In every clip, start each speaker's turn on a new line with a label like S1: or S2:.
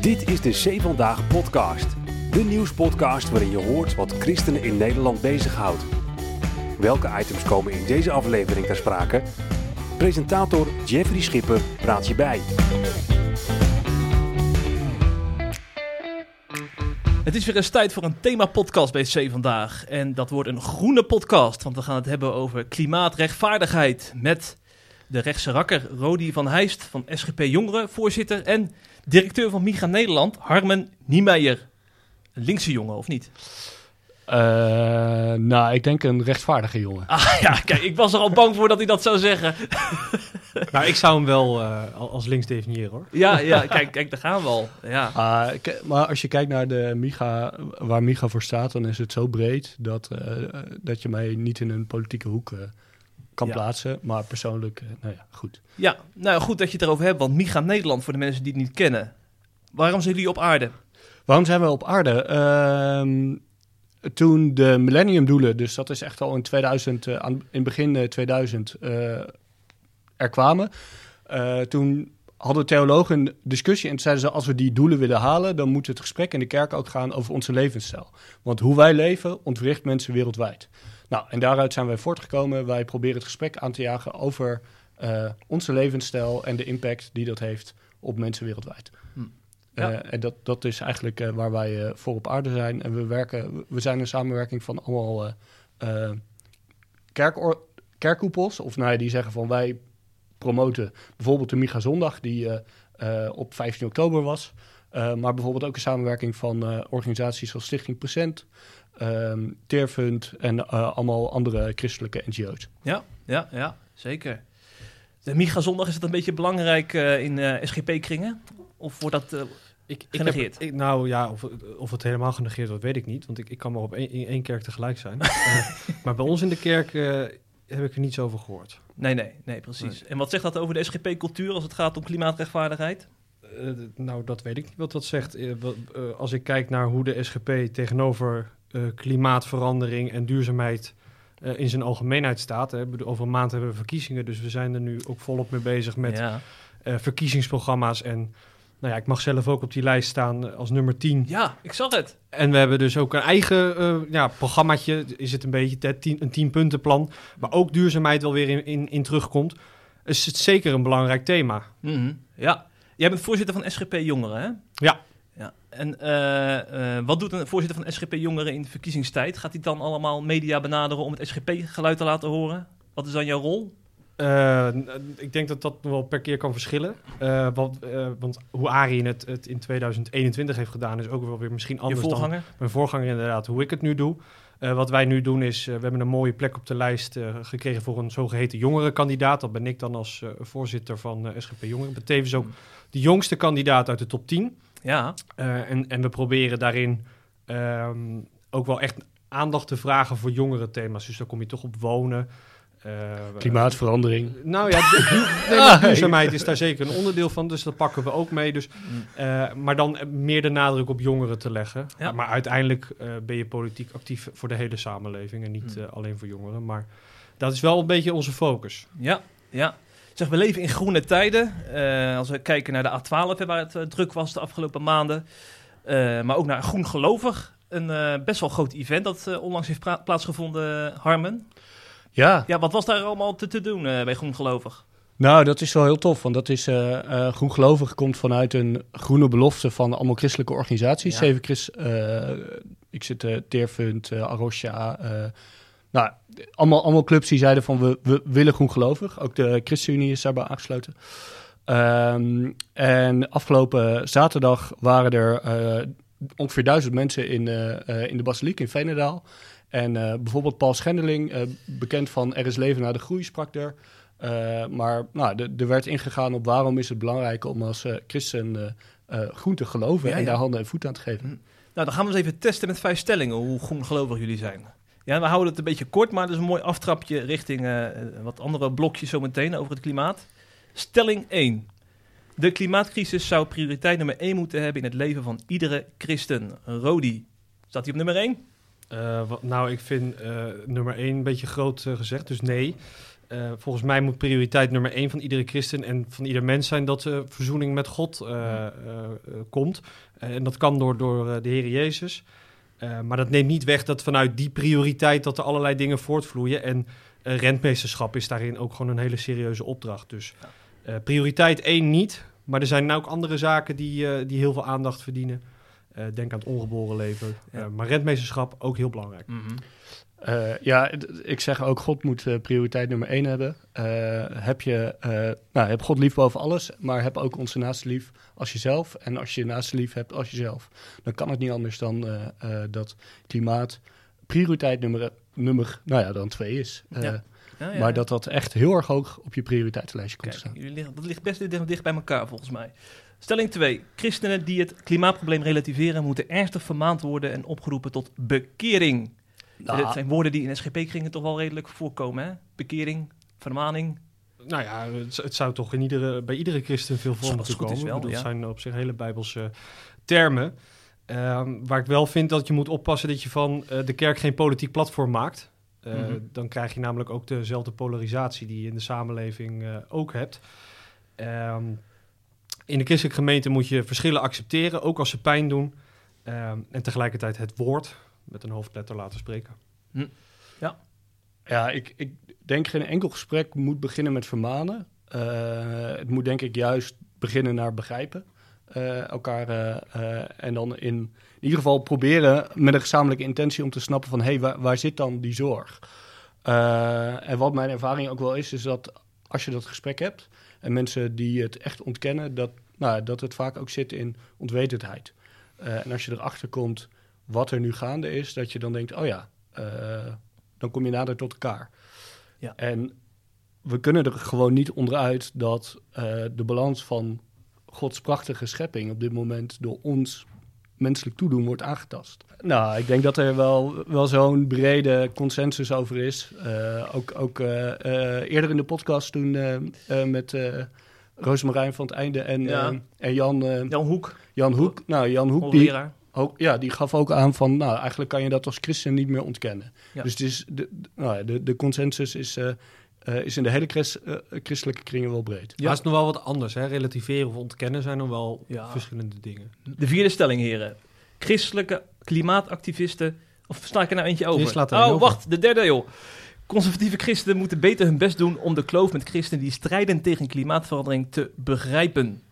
S1: Dit is de Zee Vandaag podcast. De nieuwspodcast waarin je hoort wat christenen in Nederland bezighoudt. Welke items komen in deze aflevering ter sprake? Presentator Jeffrey Schipper praat je bij.
S2: Het is weer eens tijd voor een thema-podcast bij C vandaag. En dat wordt een groene podcast, want we gaan het hebben over klimaatrechtvaardigheid. Met de rechtse rakker Rodi van Heijst van SGP Jongeren, voorzitter. En directeur van Miga Nederland, Harmen Niemeyer. Een linkse jongen, of niet?
S3: Uh, nou, ik denk een rechtvaardige jongen.
S2: Ah ja, kijk, ik was er al bang voor dat hij dat zou zeggen.
S4: nou, ik zou hem wel uh, als links definiëren hoor.
S2: Ja, ja kijk, kijk, daar gaan we al. Ja.
S3: Uh, maar als je kijkt naar de Miga, waar Miga voor staat, dan is het zo breed dat, dat je mij niet in een politieke hoek kan ja. plaatsen. Maar persoonlijk, nou ja, goed.
S2: Ja, nou goed dat je het erover hebt, want Miga Nederland, voor de mensen die het niet kennen. Waarom zijn jullie op aarde?
S3: Waarom zijn we op aarde? Ehm, toen de millenniumdoelen, dus dat is echt al in 2000, uh, aan, in begin 2000, uh, er kwamen. Toen hadden theologen een discussie en zeiden ze: als we die doelen willen halen, dan moet het gesprek in de kerk ook gaan over onze levensstijl. Want hoe wij leven ontwricht mensen wereldwijd. Nou, en daaruit zijn wij voortgekomen. Wij proberen het gesprek aan te jagen over onze levensstijl en de impact die dat heeft op mensen wereldwijd. Hm. Ja. Uh, en dat, dat is eigenlijk uh, waar wij voor op aarde zijn. En we, werken, we zijn een samenwerking van allemaal kerk, kerkkoepels. Of nou ja, die zeggen van wij promoten bijvoorbeeld de Miga Zondag, die op 15 oktober was. Maar bijvoorbeeld ook een samenwerking van organisaties als Stichting Present, um, Teerfund en allemaal andere christelijke NGO's.
S2: Ja, ja, ja zeker. De Miga Zondag, is het een beetje belangrijk in SGP-kringen? Of wordt dat uh, ik, genegeerd?
S4: Ik heb, ik, nou ja, of, of het helemaal genegeerd wordt, weet ik niet. Want ik, ik kan maar op één, in één kerk tegelijk zijn. uh, maar bij ons in de kerk uh, heb ik er niets over gehoord.
S2: Nee, nee, nee, precies. Nee. En wat zegt dat over de SGP-cultuur als het gaat om klimaatrechtvaardigheid?
S4: Nou, dat weet ik niet wat dat zegt. als ik kijk naar hoe de SGP tegenover klimaatverandering en duurzaamheid in zijn algemeenheid staat. Hè. Over een maand hebben we verkiezingen, dus we zijn er nu ook volop mee bezig met ja. verkiezingsprogramma's en nou ja, ik mag zelf ook op die lijst staan als nummer 10.
S2: Ja, ik zag het.
S4: En we hebben dus ook een eigen uh, ja, programmaatje. Is het een beetje een 10 puntenplan. Maar ook duurzaamheid wel weer in, in, in terugkomt. Is het zeker een belangrijk thema.
S2: Mm -hmm. Ja. Jij bent voorzitter van SGP Jongeren, hè?
S4: Ja.
S2: ja. En uh, uh, wat doet een voorzitter van SGP Jongeren in de verkiezingstijd? Gaat hij dan allemaal media benaderen om het SGP-geluid te laten horen? Wat is dan jouw rol?
S4: Uh, ik denk dat dat wel per keer kan verschillen. Uh, want, uh, want, hoe Arie het, het, in 2021 heeft gedaan, is ook wel weer misschien anders
S2: dan
S4: mijn voorganger inderdaad, hoe ik het nu doe. wat wij nu doen is, we hebben een mooie plek op de lijst gekregen voor een zogeheten jongerenkandidaat. Dat ben ik dan als voorzitter van SGP Jongeren. Dat tevens ook de jongste kandidaat uit de top 10.
S2: Ja.
S4: en, en we proberen daarin um, ook wel echt aandacht te vragen voor jongere thema's. Dus daar kom je toch op wonen.
S3: Uh, Klimaatverandering.
S4: Nou ja, de, duurzaamheid is daar zeker een onderdeel van, dus dat pakken we ook mee. Dus, uh, maar dan meer de nadruk op jongeren te leggen. Ja. Maar uiteindelijk uh, ben je politiek actief voor de hele samenleving en niet alleen voor jongeren. Maar dat is wel een beetje onze focus.
S2: Ja, ja. Zeg, we leven in groene tijden. als we kijken naar de A12, waar het druk was de afgelopen maanden. maar ook naar Groen Gelovig. Een best wel groot event dat onlangs heeft plaatsgevonden, Harmen.
S3: Ja.
S2: Ja, wat was daar allemaal te, te doen bij Groengelovig?
S3: Nou, dat is wel heel tof, want dat is uh, Groengelovig komt vanuit een groene belofte van allemaal christelijke organisaties. Ja. Zeven Christ, ik zit Teerfund, Arosha, nou, allemaal, allemaal clubs die zeiden van we, we willen Groengelovig. Ook de ChristenUnie is daarbij aangesloten. Um, en afgelopen zaterdag waren er ongeveer duizend mensen in, in de basiliek in Veenendaal. En uh, bijvoorbeeld Paul Schendeling, bekend van Er is leven na de groei, sprak er. Maar nou, er werd ingegaan op waarom is het belangrijk om als christen groen te geloven ja, en daar handen en voeten aan te geven. Hm.
S2: Nou, dan gaan we eens even testen met vijf stellingen hoe groen gelovig jullie zijn. Ja, we houden het een beetje kort, maar dat is een mooi aftrapje richting wat andere blokjes zometeen over het klimaat. Stelling 1. De klimaatcrisis zou prioriteit nummer 1 moeten hebben in het leven van iedere christen. Rodi, staat hij op nummer 1?
S4: Uh, wat, nou, ik vind uh, nummer één een beetje groot gezegd, dus nee. Eh, volgens mij moet prioriteit nummer één van iedere christen en van ieder mens zijn dat uh, verzoening met God uh, komt. en dat kan door, door de Heer Jezus. Maar dat neemt niet weg dat vanuit die prioriteit dat er allerlei dingen voortvloeien. En rentmeesterschap is daarin ook gewoon een hele serieuze opdracht. Dus prioriteit één niet. Maar er zijn nou ook andere zaken die, die heel veel aandacht verdienen. denk aan het ongeboren leven. maar rentmeesterschap ook heel belangrijk.
S3: Mm -hmm. Uh, ja, ik zeg ook, God moet uh, prioriteit nummer één hebben. Uh, heb, je, nou, heb God lief boven alles, maar heb ook onze naaste lief als jezelf. En als je je naaste lief hebt als jezelf, dan kan het niet anders dan dat klimaat prioriteit nummer, nummer nou ja, dan twee is. Ja. Ja, ja, maar dat dat echt heel erg hoog op je prioriteitenlijstje komt
S2: Kijk,
S3: staan.
S2: Jullie liggen, dat ligt best dicht, dicht bij elkaar volgens mij. Stelling 2. Christenen die het klimaatprobleem relativeren moeten ernstig vermaand worden en opgeroepen tot bekering. Nou, het zijn woorden die in SGP-kringen toch wel redelijk voorkomen, hè? Bekering, vermaning.
S4: Nou ja, het, zou toch in iedere, bij iedere christen veel voor moeten komen. Wel, dat zijn op zich hele bijbelse termen. Um, waar ik wel vind dat je moet oppassen dat je van uh, de kerk geen politiek platform maakt. Uh, mm -hmm. Dan krijg je namelijk ook dezelfde polarisatie die je in de samenleving uh, ook hebt. Um, in de christelijke gemeente moet je verschillen accepteren, ook als ze pijn doen. Um, en tegelijkertijd het woord, met een hoofdletter laten spreken. Hm.
S3: Ja. Ja, ik, ik denk geen enkel gesprek moet beginnen met vermanen. Uh, het moet denk ik juist beginnen naar begrijpen. Uh, elkaar uh, en dan in, in ieder geval proberen met een gezamenlijke intentie om te snappen van hé, hey, waar, waar zit dan die zorg? en wat mijn ervaring ook wel is, is dat als je dat gesprek hebt en mensen die het echt ontkennen, dat, nou, dat het vaak ook zit in onwetendheid. en als je erachter komt wat er nu gaande is, dat je dan denkt, oh ja, uh, dan kom je nader tot elkaar. Ja. En we kunnen er gewoon niet onderuit dat uh, de balans van Gods prachtige schepping op dit moment door ons menselijk toedoen wordt aangetast. Nou, ik denk dat er wel, wel zo'n brede consensus over is. Uh, ook ook eerder in de podcast toen met Roosmarijn van het Einde en, ja. en Jan...
S2: Jan Hoek.
S3: Jan Hoek. Nou, Jan Hoek, die, ook, ja, die gaf ook aan van, nou, eigenlijk kan je dat als christen niet meer ontkennen. Ja. Dus het is de, nou, de, de consensus is, uh, uh, is in de hele christ, uh, christelijke kringen wel breed.
S4: Ja, maar het is nog wel wat anders. Hè? Relativeren of ontkennen zijn nog wel ja. verschillende dingen.
S2: De vierde stelling, heren. Christelijke klimaatactivisten... Of sta ik er nou eentje over? Oh,
S4: over.
S2: wacht, de derde, joh. Conservatieve christenen moeten beter hun best doen om de kloof met christenen die strijden tegen klimaatverandering te begrijpen.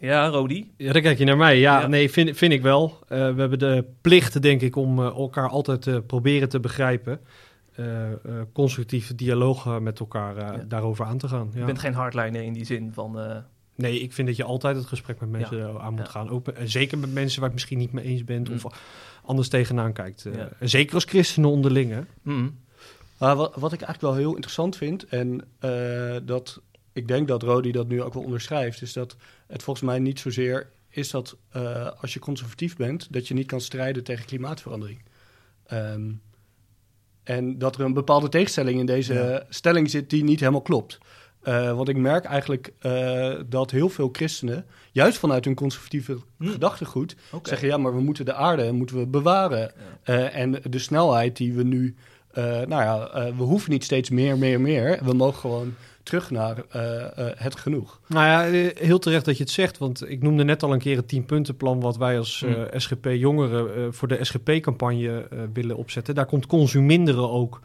S2: Ja, Rodi?
S4: Ja, dan kijk je naar mij. Ja, nee, vind, vind ik wel. Uh, we hebben de plicht, denk ik, om uh, elkaar altijd te uh, proberen te begrijpen. constructieve dialoog met elkaar ja. daarover aan te gaan.
S2: Ja. Je bent geen hardliner in die zin van...
S4: Nee, ik vind dat je altijd het gesprek met mensen aan moet gaan. Ook, zeker met mensen waar ik misschien niet mee eens bent mm. of anders tegenaan kijkt. Zeker als christenen onderling, hè?
S3: Mm. wat, wat ik eigenlijk wel heel interessant vind, en dat ik denk dat Rodi dat nu ook wel onderschrijft, is dat het volgens mij niet zozeer is dat uh, als je conservatief bent, dat je niet kan strijden tegen klimaatverandering. Um, en dat er een bepaalde tegenstelling in deze ja. stelling zit die niet helemaal klopt. Uh, want ik merk eigenlijk uh, dat heel veel christenen, juist vanuit hun conservatieve hm. gedachtegoed, okay. zeggen: ja, maar we moeten de aarde moeten we bewaren. Ja. en de snelheid die we nu, nou ja, we hoeven niet steeds meer, meer, meer. We mogen gewoon terug naar uh, uh, het genoeg.
S4: Nou ja, eh, heel terecht dat je het zegt, want ik noemde net al een keer het 10-puntenplan wat wij als uh, SGP Jongeren voor de SGP-campagne willen opzetten. Daar komt consuminderen ook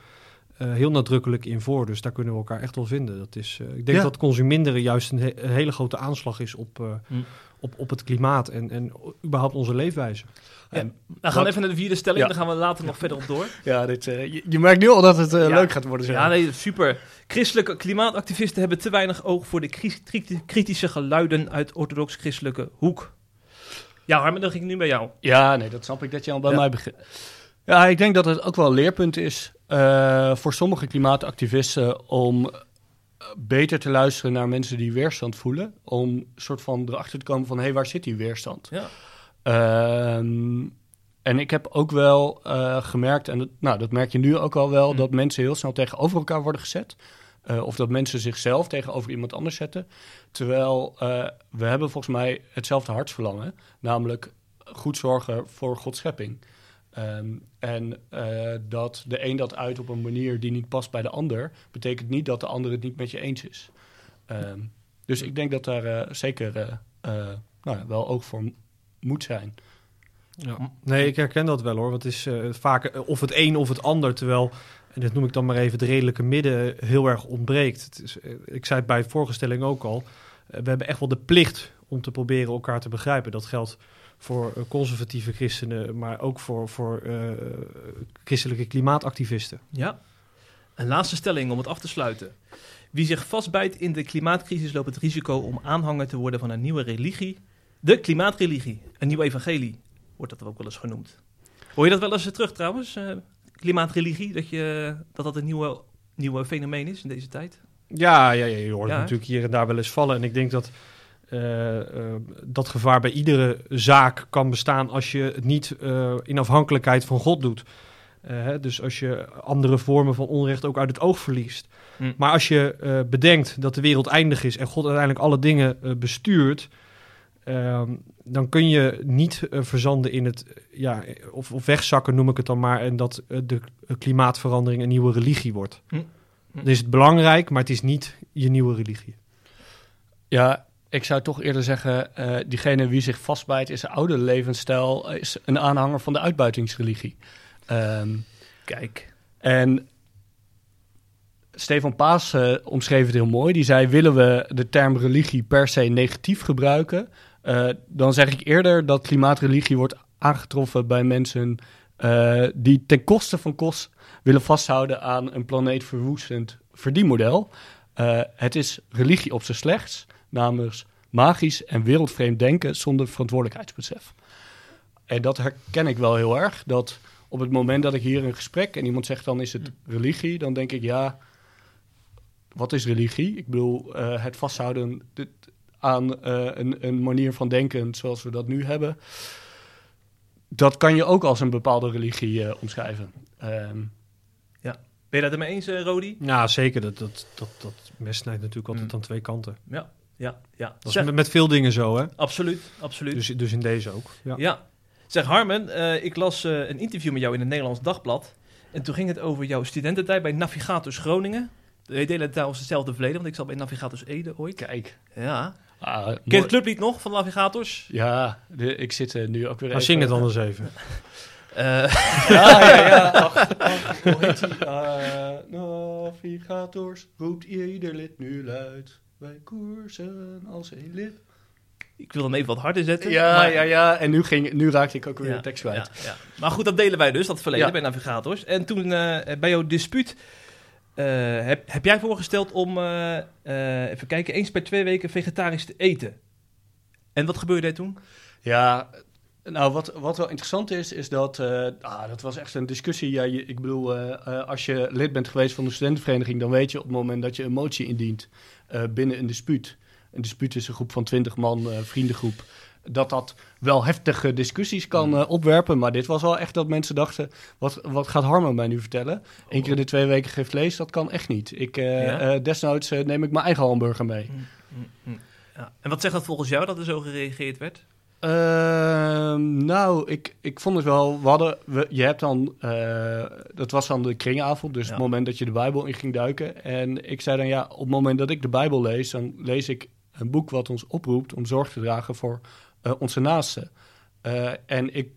S4: heel nadrukkelijk in voor, dus daar kunnen we elkaar echt wel vinden. Dat is, ik denk ja. dat consuminderen juist een, he een, hele grote aanslag is op, mm. op, op het klimaat en, en überhaupt onze leefwijze.
S2: Ja. En dan gaan we even naar de vierde stelling, ja. dan gaan we later nog verder op door.
S3: Ja, dit, uh, je, je, merkt nu al dat het uh, ja. leuk gaat worden. Zo.
S2: Ja, nee, super. Christelijke klimaatactivisten hebben te weinig oog voor de kritische geluiden uit orthodox-christelijke hoek. Ja, Harmen, dan ging ik nu bij jou.
S3: Ja, nee, dat snap ik dat je al bij mij begint. Ja, ik denk dat het ook wel een leerpunt is uh, voor sommige klimaatactivisten om beter te luisteren naar mensen die weerstand voelen. Om soort van erachter te komen van, hé, hey, waar zit die weerstand? Ja. Uh, en ik heb ook wel uh, gemerkt, en dat, nou, dat merk je nu ook al wel, mm. dat mensen heel snel tegenover elkaar worden gezet. Uh, of dat mensen zichzelf tegenover iemand anders zetten. Terwijl uh, we hebben volgens mij hetzelfde hartsverlangen, namelijk goed zorgen voor Gods schepping. Ehm, en eh, dat de een dat uit op een manier die niet past bij de ander, betekent niet dat de ander het niet met je eens is. Ehm, dus ik denk dat daar eh, zeker eh, eh, nou, wel oog voor moet zijn.
S4: Ja. Nee, ik herken dat wel hoor. Want het is eh, vaak eh, of het een of het ander. Terwijl, en dat noem ik dan maar even, het redelijke midden heel erg ontbreekt. Het is, eh, ik zei het bij de voorgestelling ook al. we hebben echt wel de plicht om te proberen elkaar te begrijpen. Dat geldt voor conservatieve christenen, maar ook voor, voor eh, christelijke klimaatactivisten.
S2: Ja. Een laatste stelling om het af te sluiten. Wie zich vastbijt in de klimaatcrisis loopt het risico om aanhanger te worden van een nieuwe religie. De klimaatreligie. Een nieuw evangelie wordt dat ook wel eens genoemd. Hoor je dat wel eens terug trouwens? eh, klimaatreligie, dat, je, dat dat een nieuwe, nieuwe fenomeen is in deze tijd?
S4: Ja, ja, ja je hoort
S2: Ja,
S4: natuurlijk hier en daar wel eens vallen. En ik denk dat eh, eh, dat gevaar bij iedere zaak kan bestaan als je het niet eh, in afhankelijkheid van God doet. Eh, hè, dus als je andere vormen van onrecht ook uit het oog verliest.
S2: Hm.
S4: Maar als je eh, bedenkt dat de wereld eindig is en God uiteindelijk alle dingen eh, bestuurt, ehm, dan kun je niet eh, verzanden in het, eh, ja, of, of wegzakken noem ik het dan maar, en dat eh, de klimaatverandering een nieuwe religie wordt.
S2: Hm. Hm.
S4: Dan is het belangrijk, maar het is niet je nieuwe religie.
S3: Ja, ik zou toch eerder zeggen, eh, diegene wie zich vastbijt is een oude levensstijl, is een aanhanger van de uitbuitingsreligie. Ehm,
S2: Kijk.
S3: En Stefan Paas eh, omschreef het heel mooi. Die zei: willen we de term religie per se negatief gebruiken? Eh, dan zeg ik eerder dat klimaatreligie wordt aangetroffen bij mensen eh, die ten koste van kost willen vasthouden aan een planeetverwoestend verdienmodel. Eh, het is religie op zijn slechts, namelijk magisch en wereldvreemd denken zonder verantwoordelijkheidsbesef. En dat herken ik wel heel erg. Dat op het moment dat ik hier een gesprek en iemand zegt dan is het religie, dan denk ik ja, wat is religie? Ik bedoel, het vasthouden aan eh, een, een manier van denken zoals we dat nu hebben. Dat kan je ook als een bepaalde religie eh, omschrijven. Ehm,
S2: Ben je dat ermee eens, eh, Rodi?
S4: Ja, zeker. Dat, dat, dat, dat mes snijdt natuurlijk altijd
S2: Mm.
S4: aan twee kanten.
S2: Ja, ja, ja.
S4: Dat is
S2: Zeg,
S4: met, met veel dingen zo, hè?
S2: absoluut, absoluut.
S4: Dus, dus in deze ook. Ja.
S2: Ja. Zeg Harmen, eh, ik las eh, een interview met jou in het Nederlands Dagblad. En toen ging het over jouw studententijd bij Navigators Groningen. We delen trouwens hetzelfde verleden, want ik zat bij Navigators Ede ooit.
S3: kijk.
S2: Ja.
S3: Ah,
S2: Ken je
S3: mooi.
S2: het clublied nog van Navigators?
S3: Ja, de- ik zit eh, nu ook weer
S4: Maar
S3: even-
S4: zing het anders even.
S2: Eh,
S3: Ja, ja, ja. Ach, ach, hoe heet die? Ah, navigators, roept ieder lid nu luid. Wij koersen als een lid.
S2: ik wil hem even wat harder zetten.
S3: Ja,
S2: maar-
S3: ja, ja. En nu, ging, nu raakte ik ook weer
S2: Ja,
S3: de tekst kwijt.
S2: ja, ja. Maar goed, dat delen wij dus, dat verleden
S3: Ja.
S2: bij Navigators. En toen eh, bij jouw dispuut heb, heb jij voorgesteld om, eh, eh, even kijken, eens per twee weken vegetarisch te eten. En wat gebeurde er toen?
S3: Ja, nou, wat, wat wel interessant is, is dat... eh, ah, dat was echt een discussie. Ik bedoel, eh, eh, als je lid bent geweest van de studentenvereniging... dan weet je op het moment dat je een motie indient eh, binnen een dispuut... een dispuut is een groep van 20 man, eh, vriendengroep... dat dat wel heftige discussies kan eh, opwerpen. Maar dit was wel echt dat mensen dachten... wat, wat gaat Harman mij nu vertellen? Eén keer in de twee weken geen vlees, dat kan echt niet. Ik, eh,
S2: Ja?
S3: eh, desnoods neem ik mijn eigen hamburger mee.
S2: Ja. En wat zegt dat volgens jou dat er zo gereageerd werd?
S3: Ehm, nou, ik, ik vond het wel. We hadden, we, je hebt dan. dat was dan de kringavond, dus
S2: Ja.
S3: het moment dat je de Bijbel in ging duiken. En ik zei dan ja, op het moment dat ik de Bijbel lees, dan lees ik een boek wat ons oproept om zorg te dragen voor eh, onze naasten. Eh, en ik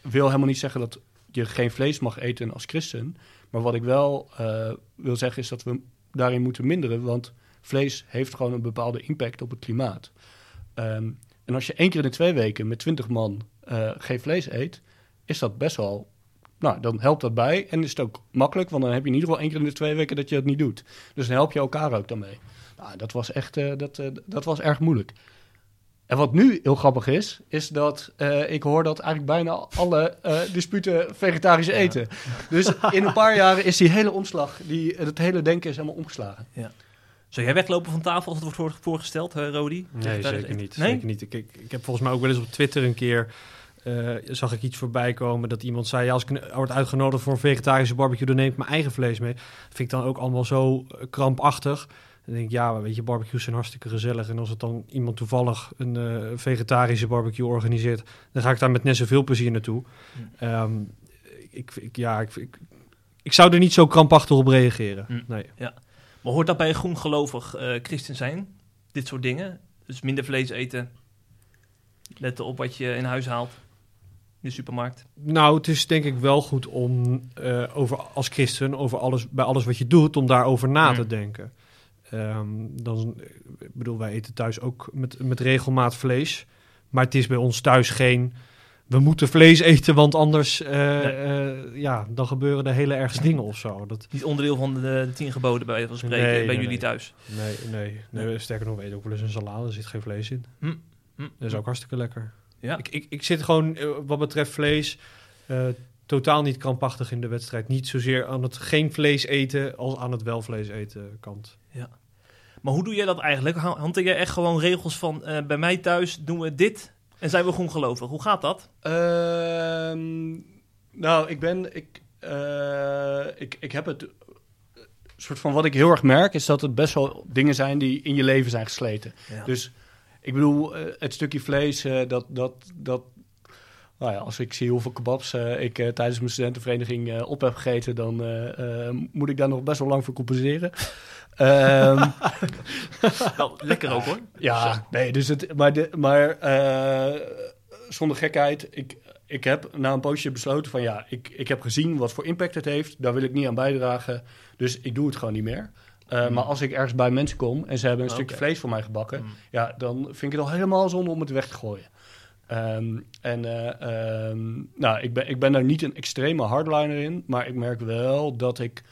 S3: wil helemaal niet zeggen dat je geen vlees mag eten als christen. Maar wat ik wel eh, wil zeggen is dat we daarin moeten minderen, want vlees heeft gewoon een bepaalde impact op het klimaat. Ehm, en als je één keer in de twee weken met twintig man geen vlees eet, is dat best wel. Nou, dan helpt dat bij. En is het ook makkelijk, want dan heb je in ieder geval één keer in de twee weken dat je het niet doet. Dus dan help je elkaar ook daarmee. Nou, dat was echt dat, dat was erg moeilijk. En wat nu heel grappig is, is dat eh, ik hoor dat eigenlijk bijna alle eh, disputen vegetarisch eten. Dus in een paar jaren is die hele omslag, die, het hele denken is helemaal omgeslagen.
S2: Zou jij weglopen van tafel als het wordt voor- voorgesteld, eh, Rodi?
S4: Nee, zeker niet.
S2: Nee?
S4: Zeker niet. Ik, ik, ik heb volgens mij ook wel eens op Twitter een keer... eh, zag ik iets voorbij komen dat iemand zei... Ja, als ik word uitgenodigd voor een vegetarische barbecue... dan neem ik mijn eigen vlees mee. Dat vind ik dan ook allemaal zo eh, krampachtig. Dan denk ik, ja, weet je, barbecues zijn hartstikke gezellig. En als het dan iemand toevallig een eh, vegetarische barbecue organiseert... dan ga ik daar met net zoveel plezier naartoe.
S2: Hm.
S4: Ehm, ik, ik, ja, ik, ik, ik zou er niet zo krampachtig op reageren.
S2: Hm.
S4: Nee.
S2: Maar hoort dat bij een groengelovig eh christen zijn? Dit soort dingen? Dus minder vlees eten. Letten op wat je in huis haalt. In de supermarkt.
S4: Nou, het is denk ik wel goed om eh, over, als christen over alles, bij alles wat je doet, om daarover na
S2: Mm.
S4: te denken. Ehm, dan, ik bedoel, wij eten thuis ook met, met regelmaat vlees. Maar het is bij ons thuis geen. We moeten vlees eten, want anders eh, eh, ja, dan gebeuren er hele ergste dingen of zo. Dat,
S2: Niet onderdeel van de, de tien geboden bij van spreken.
S4: Nee,
S2: bij
S4: nee,
S2: jullie thuis.
S4: nee, nee, nee. Sterker nog, we eten ook wel eens een salade, er zit geen vlees in.
S2: Hm. Hm.
S4: Dat is ook hartstikke lekker.
S2: Ja.
S4: Ik, ik, ik zit gewoon, eh, wat betreft vlees, totaal niet krampachtig in de wedstrijd. Niet zozeer aan het geen vlees eten als aan het wel vlees eten kant.
S2: Maar hoe doe jij dat eigenlijk? Ha- Hanteer jij echt gewoon regels van... eh, bij mij thuis doen we dit en zijn we groengelovig? Hoe gaat dat?
S3: Ehm, nou, ik ben. Ik, eh, ik, ik heb het. soort van wat ik heel erg merk is dat het best wel dingen zijn die in je leven zijn gesleten.
S2: Ja.
S3: Dus ik bedoel, eh, het stukje vlees, eh, dat, dat, dat. Nou ja, als ik zie hoeveel kebabs eh, ik eh, tijdens mijn studentenvereniging eh, op heb gegeten, dan moet ik daar nog best wel lang voor compenseren. Ehm,
S2: Wel, lekker ook hoor.
S3: ja, nee, dus het, maar, de, maar zonder gekheid, ik, ik heb na een poosje besloten van ja, ik, ik heb gezien wat voor impact het heeft, daar wil ik niet aan bijdragen, dus ik doe het gewoon niet meer.
S2: Hmm.
S3: Maar als ik ergens bij mensen kom en ze hebben een
S2: Oké.
S3: stukje vlees voor mij gebakken,
S2: Hmm.
S3: ja, dan vind ik het al helemaal zonde om het weg te gooien. Ehm, en eh, ehm, nou, ik ben, ik ben daar niet een extreme hardliner in, maar ik merk wel dat ik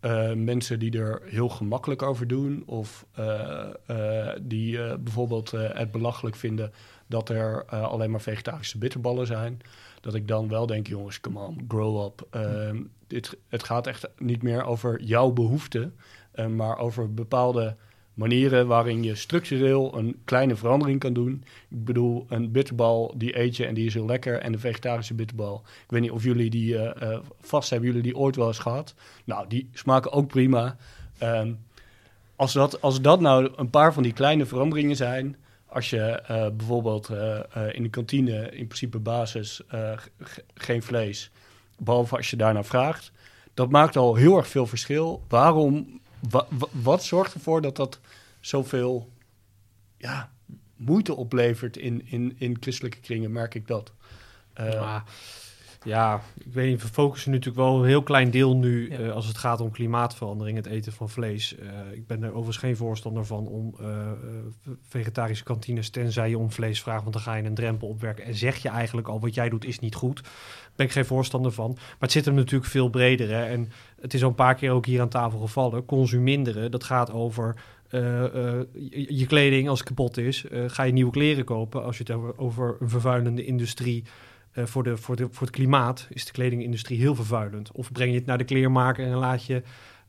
S3: eh, mensen die er heel gemakkelijk over doen, of eh, die bijvoorbeeld het belachelijk vinden dat er alleen maar vegetarische bitterballen zijn, dat ik dan wel denk, jongens, come on, grow up. Ehm, dit, het gaat echt niet meer over jouw behoeften, eh, maar over bepaalde manieren waarin je structureel een kleine verandering kan doen. Ik bedoel, een bitterbal, die eet je en die is heel lekker. En de vegetarische bitterbal, ik weet niet of jullie die eh, eh, vast hebben, jullie die ooit wel eens gehad. Nou, die smaken ook prima. Ehm, als, dat, als dat nou een paar van die kleine veranderingen zijn... Als je eh, bijvoorbeeld in de kantine in principe basis ge- geen vlees... behalve als je daarnaar vraagt... dat maakt al heel erg veel verschil. Waarom Wa- wa- wat zorgt ervoor dat dat zoveel ja, moeite oplevert in, in, in christelijke kringen, merk ik dat. Eh,
S4: ja, ik weet niet, we focussen natuurlijk wel een heel klein deel nu
S2: Ja.
S4: eh, als het gaat om klimaatverandering, het eten van vlees. Eh, ik ben er overigens geen voorstander van om vegetarische kantines, tenzij je om vlees vraagt, want dan ga je een drempel opwerken en zeg je eigenlijk al wat jij doet is niet goed. Ben ik geen voorstander van. Maar het zit hem natuurlijk veel breder. Hè? En het is al een paar keer ook hier aan tafel gevallen. Consuminderen, dat gaat over eh, eh, je, kleding als kapot is. eh, ga je nieuwe kleren kopen. Als je het over, over een vervuilende industrie voor, de, voor, de, voor het klimaat is de kledingindustrie heel vervuilend. Of breng je het naar de kleermaker en laat je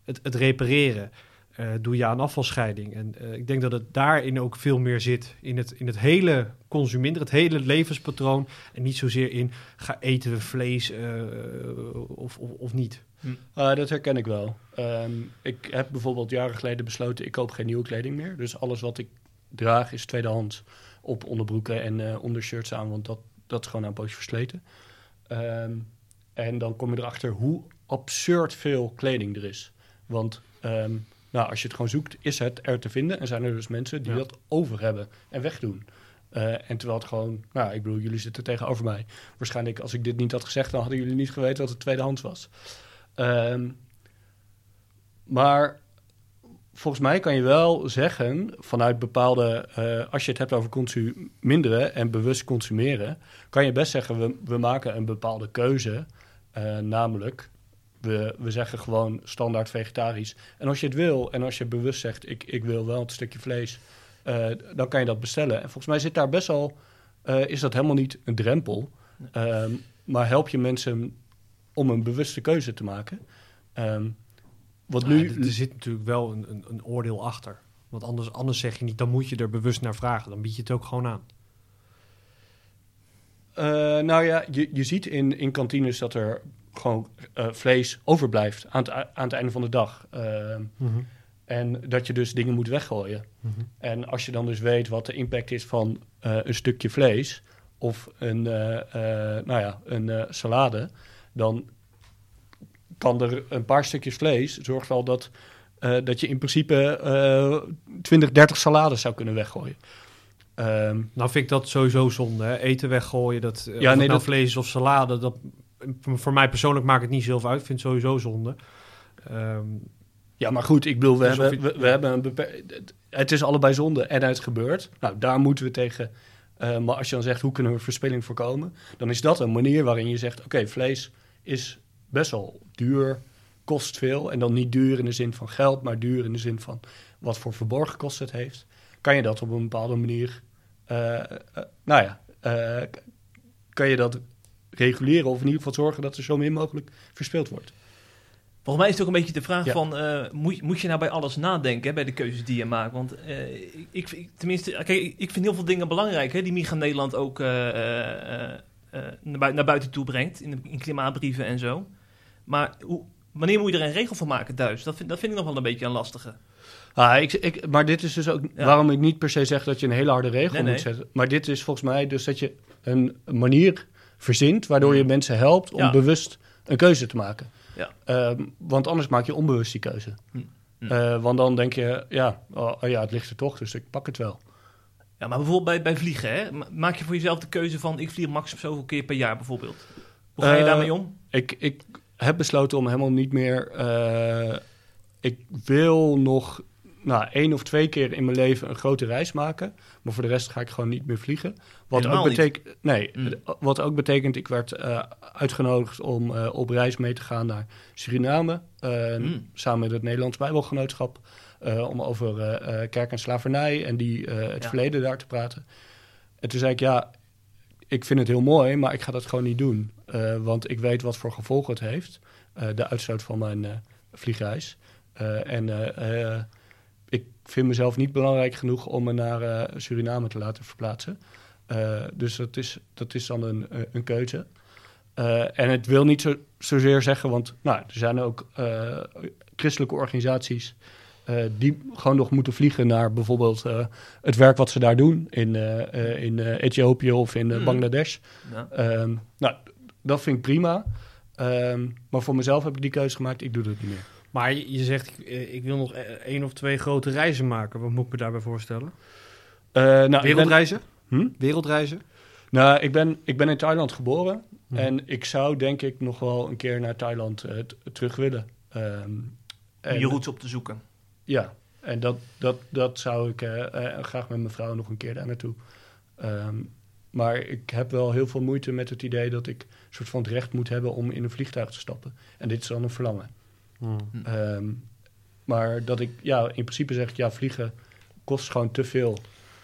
S4: het, het repareren. Eh, doe je aan afvalscheiding. En eh, ik denk dat het daarin ook veel meer zit. In het, in het hele consuminderen, het hele levenspatroon. En niet zozeer in, ga eten we vlees eh, of, of, of niet.
S3: Ah, dat herken ik wel. Ehm, ik heb bijvoorbeeld jaren geleden besloten, ik koop geen nieuwe kleding meer. Dus alles wat ik draag is tweedehands op onderbroeken en ondershirts aan, want dat, dat is gewoon een poosje versleten. Ehm, en dan kom je erachter hoe absurd veel kleding er is. Want ehm, nou, als je het gewoon zoekt, is het er te vinden. En zijn er dus mensen die
S4: Ja.
S3: dat over hebben en wegdoen. Eh, en terwijl het gewoon, nou, ik bedoel, jullie zitten tegenover mij. Waarschijnlijk, als ik dit niet had gezegd, dan hadden jullie niet geweten dat het tweedehands was. Ehm, maar volgens mij kan je wel zeggen, vanuit bepaalde, eh, als je het hebt over consuminderen en bewust consumeren, kan je best zeggen, we, we maken een bepaalde keuze. eh, namelijk, we, we zeggen gewoon standaard vegetarisch. En als je het wil en als je bewust zegt, ik, ik wil wel een stukje vlees, eh, dan kan je dat bestellen. En volgens mij zit daar best wel, eh, is dat helemaal niet een drempel. Ehm, maar help je mensen om een bewuste keuze te maken. Ehm, wat
S4: Nu, er zit natuurlijk wel een, een, een oordeel achter. Want anders, anders zeg je niet, dan moet je er bewust naar vragen. Dan bied je het ook gewoon aan.
S3: Eh, nou ja, je, je ziet in, in kantines dat er gewoon eh, vlees overblijft aan het, aan het einde van de dag. Ehm, en dat je dus dingen moet weggooien. En als je dan dus weet wat de impact is van eh, een stukje vlees of een, eh, nou ja, een salade, dan kan er een paar stukjes vlees zorgt wel dat, dat je in principe eh 20, 30 salades zou kunnen weggooien. Ehm,
S4: Nou vind ik dat sowieso zonde. Hè? Eten weggooien, dat, ja,
S3: nee,
S4: nou
S3: dat-
S4: vlees of salade, dat, voor mij persoonlijk maakt het niet zoveel uit. Ik vind het sowieso zonde. Ehm,
S3: Ja, maar goed, ik bedoel, we,
S4: Dus
S3: hebben,
S4: je-
S3: we, we hebben een beper- het- is allebei zonde en het gebeurt. Nou, daar moeten we tegen. eh, maar als je dan zegt, hoe kunnen we verspilling voorkomen? Dan is dat een manier waarin je zegt, oké, vlees is best wel duur, kost veel. En dan niet duur in de zin van geld, maar duur in de zin van wat voor verborgen kost het heeft. Kan je dat op een bepaalde manier, eh, eh, nou ja, kan je dat reguleren of in ieder geval zorgen dat er zo min mogelijk verspild wordt.
S2: Volgens mij is het ook een beetje de vraag
S3: Ja.
S2: van, eh, moet, moet je nou bij alles nadenken hè, bij de keuzes die je maakt? Want eh, ik, ik, tenminste, kijk, ik, vind heel veel dingen belangrijk hè, die Micha Nederland ook eh, naar, bui- naar buiten toe brengt, in, in klimaatbrieven en zo. Maar hoe, wanneer moet je er een regel van maken thuis? Dat vind, dat vind ik nog wel een beetje een lastige.
S3: Ah, ik, ik, maar dit is dus ook
S2: Ja.
S3: waarom ik niet per se zeg dat je een hele harde regel
S2: Nee,
S3: moet
S2: nee.
S3: zetten. Maar dit is volgens mij dus dat je een manier verzint waardoor je mensen helpt om bewust een keuze te maken.
S2: Ja.
S3: Ehm, want anders maak je onbewust die keuze.
S2: Mm. Mm.
S3: Eh, want dan denk je, ja, oh, oh ja, het ligt er toch, dus ik pak het wel.
S2: Ja, maar bijvoorbeeld bij, bij vliegen, hè? Ma- maak je voor jezelf de keuze van, ik vlieg max zoveel keer per jaar bijvoorbeeld. Hoe ga je
S3: Eh,
S2: daarmee om?
S3: Ik, ik heb besloten om helemaal niet meer. eh, ik wil nog nou, één of twee keer in mijn leven een grote reis maken. Maar voor de rest ga ik gewoon niet meer vliegen. Wat
S2: Helemaal
S3: ook
S2: niet?
S3: betekent. Nee,
S2: Mm.
S3: wat ook betekent, ik werd eh, uitgenodigd om eh, op reis mee te gaan naar Suriname. eh,
S2: Mm.
S3: Samen met het Nederlands Bijbelgenootschap. om over kerk en slavernij en die, het
S2: Ja.
S3: verleden daar te praten. En toen zei ik, ja, ik vind het heel mooi, maar ik ga dat gewoon niet doen. Want ik weet wat voor gevolgen het heeft. de uitstoot van mijn vliegreis. En vind mezelf niet belangrijk genoeg om me naar eh, Suriname te laten verplaatsen. Eh, dus dat is, dat is dan een, eh, een keuze. En het wil niet zo, zozeer zeggen, want nou, er zijn ook christelijke organisaties die gewoon nog moeten vliegen naar bijvoorbeeld het werk wat ze daar doen in, in Ethiopië of in
S2: Mhm.
S3: Bangladesh.
S2: Ja.
S3: Ehm, nou, dat vind ik prima. Ehm, maar voor mezelf heb ik die keuze gemaakt, ik doe dat niet meer.
S4: Maar je, zegt, ik, eh, ik wil nog eh, één of twee grote reizen maken. Wat moet ik me daarbij voorstellen?
S3: Eh, nou, ik ben,
S4: Wereldreizen?
S3: Hm?
S4: Wereldreizen?
S3: nou, ik, ben, ik ben in Thailand geboren.
S4: Mhm.
S3: En ik zou denk ik nog wel een keer naar Thailand t- terug willen. Ehm,
S2: Om
S3: en-
S2: je roots op te zoeken.
S3: Ja, en dat, dat, dat zou ik graag met mijn vrouw nog een keer daar naartoe. Ehm, maar ik heb wel heel veel moeite met het idee dat ik een soort van het recht moet hebben om in een vliegtuig te stappen. En dit is dan een verlangen.
S4: Hm.
S3: Ehm, maar dat ik, ja, in principe zeg ik, ja, vliegen kost gewoon te veel.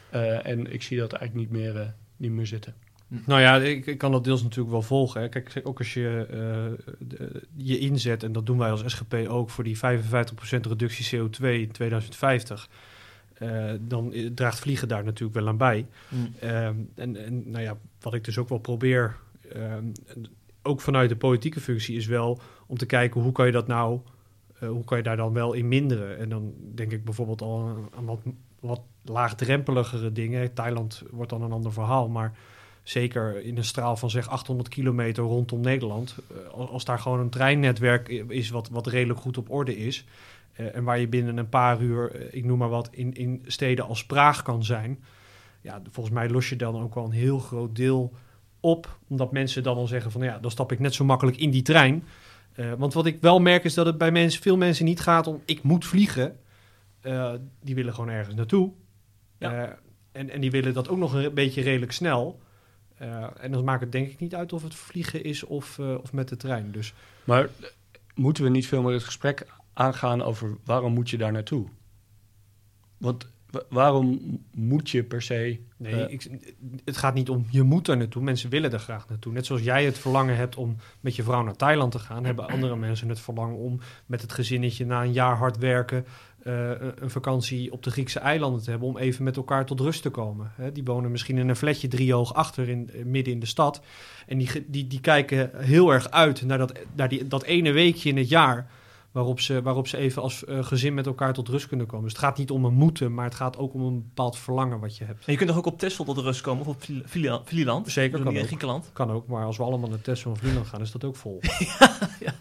S3: Eh, en ik zie dat eigenlijk niet meer, eh, niet meer zitten.
S4: Nou ja, ik, ik kan dat deels natuurlijk wel volgen. Hè. Kijk, ook als je eh, de- je inzet, en dat doen wij als SGP ook, voor die 55% reductie CO2 in 2050, eh, dan draagt vliegen daar natuurlijk wel aan bij. Ehm, en, en nou ja, wat ik dus ook wel probeer, ehm, ook vanuit de politieke functie, is wel om te kijken hoe kan je dat nou, eh, hoe kan je daar dan wel in minderen. En dan denk ik bijvoorbeeld al aan, wat, wat laagdrempeligere dingen. Thailand wordt dan een ander verhaal, maar zeker in een straal van zeg 800 kilometer rondom Nederland, eh, als- daar gewoon een treinnetwerk is wat, wat redelijk goed op orde is. eh, en waar je binnen een paar uur, ik noem maar wat, in, in steden als Praag kan zijn ja, volgens mij los je dan ook wel een heel groot deel op. Omdat mensen dan al zeggen van ja, dan stap ik net zo makkelijk in die trein. Eh, want wat ik wel merk is dat het bij mensen, veel mensen niet gaat om ik moet vliegen. Eh, die willen gewoon ergens naartoe.
S2: Ja.
S4: Eh, en, en die willen dat ook nog een beetje redelijk snel. En dan maakt het denk ik niet uit of het vliegen is of, of met de trein. Dus
S3: Maar moeten we niet veel meer het gesprek aangaan over waarom moet je daar naartoe? Want wa- waarom moet je per se...
S4: Nee,
S3: eh,
S4: ik, het gaat niet om je moet er naartoe. Mensen willen er graag naartoe. Net zoals jij het verlangen hebt om met je vrouw naar Thailand te gaan, hebben andere mensen het verlangen om met het gezinnetje na een jaar hard werken eh, een vakantie op de Griekse eilanden te hebben om even met elkaar tot rust te komen. Die wonen misschien in een flatje driehoog achter in, eh, midden in de stad. En die, die, die kijken heel erg uit naar, dat, naar die, dat ene weekje in het jaar waarop ze, waarop ze even als eh, gezin met elkaar tot rust kunnen komen. Dus het gaat niet om een moeten, maar het gaat ook om een bepaald verlangen wat je hebt.
S2: En je kunt toch ook op Texel tot rust komen, of op Vli- Vli- Vlieland?
S4: Zeker,
S2: Bedoel,
S4: kan
S2: in
S4: ook.
S2: Griekenland.
S4: Kan ook, maar als we allemaal naar Tesla of Vlieland gaan, is dat ook vol.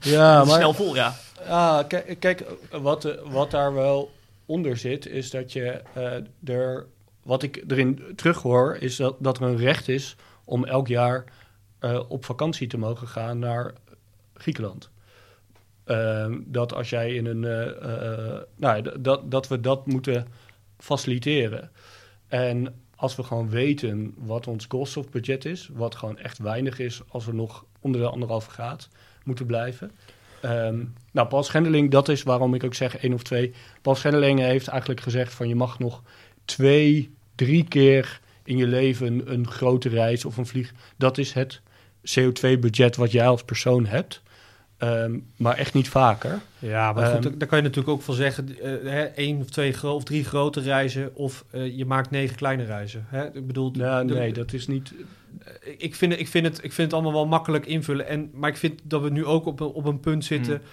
S3: Ja,
S2: Snel vol, ja.
S3: Ah, kijk, kijk wat, wat daar wel onder zit, is dat je eh, er. Wat ik erin terug hoor, is dat, dat er een recht is om elk jaar eh, op vakantie te mogen gaan naar Griekenland. Ehm, dat als jij in een. eh, eh, nou, ja, d- dat, dat we dat moeten faciliteren. En als we gewoon weten wat ons koolstofbudget is, wat gewoon echt weinig is als we nog onder de anderhalve graad moeten blijven. Ehm, nou, Paul Schendeling, dat is waarom ik ook zeg één of twee. Paul Schendeling heeft eigenlijk gezegd van je mag nog twee, drie keer in je leven een grote reis of een vlieg. Dat is het CO2-budget wat jij als persoon hebt. Ehm, maar echt niet vaker.
S4: Ja, maar goed,
S3: Ehm,
S4: daar kan je natuurlijk ook van zeggen, eh, hè, één of twee gro- of drie grote reizen, of eh, je maakt negen kleine reizen. Hè? Ik bedoel, de-
S3: nee, dat is niet.
S4: ik, vind, het- ik, vind het, ik vind het allemaal wel makkelijk invullen. En, maar ik vind dat we nu ook op, een- op een punt zitten.
S2: Hmm.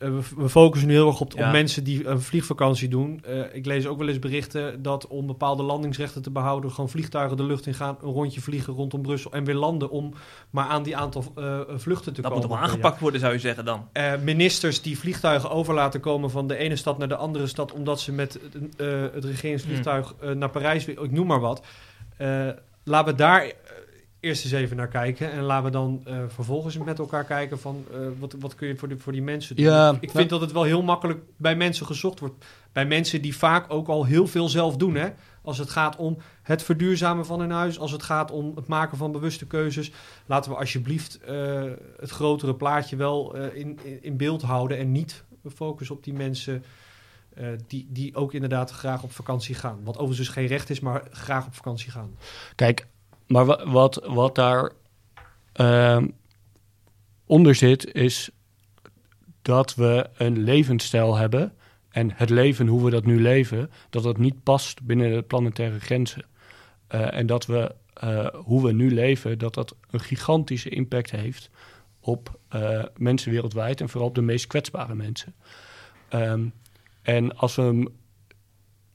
S4: Eh, we, focussen nu heel erg op,
S2: Ja.
S4: op mensen die een vliegvakantie doen. Eh, ik lees ook wel eens berichten dat om bepaalde landingsrechten te behouden, gewoon vliegtuigen de lucht in gaan, een rondje vliegen rondom Brussel en weer landen om maar aan die aantal eh, vluchten te
S2: Dat
S4: komen.
S2: moet toch wel aangepakt worden, zou je zeggen dan.
S4: Ministers die vliegtuigen over laten komen van de ene stad naar de andere stad, omdat ze met het regeringsvliegtuig
S2: Hmm.
S4: naar Parijs, ik noem maar wat. Laten we daar eerst eens even naar kijken en laten we dan eh, vervolgens met elkaar kijken van eh, wat, wat kun je voor, die voor die mensen doen.
S3: Ja,
S4: ik vind
S3: nou-
S4: dat het wel heel makkelijk bij mensen gezocht wordt. Bij mensen die vaak ook al heel veel zelf doen. Hè? Als het gaat om het verduurzamen van hun huis, als het gaat om het maken van bewuste keuzes. Laten we alsjeblieft eh, het grotere plaatje wel in, in, beeld houden en niet focussen op die mensen die, die ook inderdaad graag op vakantie gaan. Wat overigens geen recht is, maar graag op vakantie gaan.
S3: Kijk, maar wa- wat, wat daar ehm, onder zit, is dat we een levensstijl hebben. En het leven, hoe we dat nu leven, dat dat niet past binnen de planetaire grenzen. Eh, en dat we, eh, hoe we nu leven, dat dat een gigantische impact heeft op eh, mensen wereldwijd en vooral op de meest kwetsbare mensen. Ehm, en als we,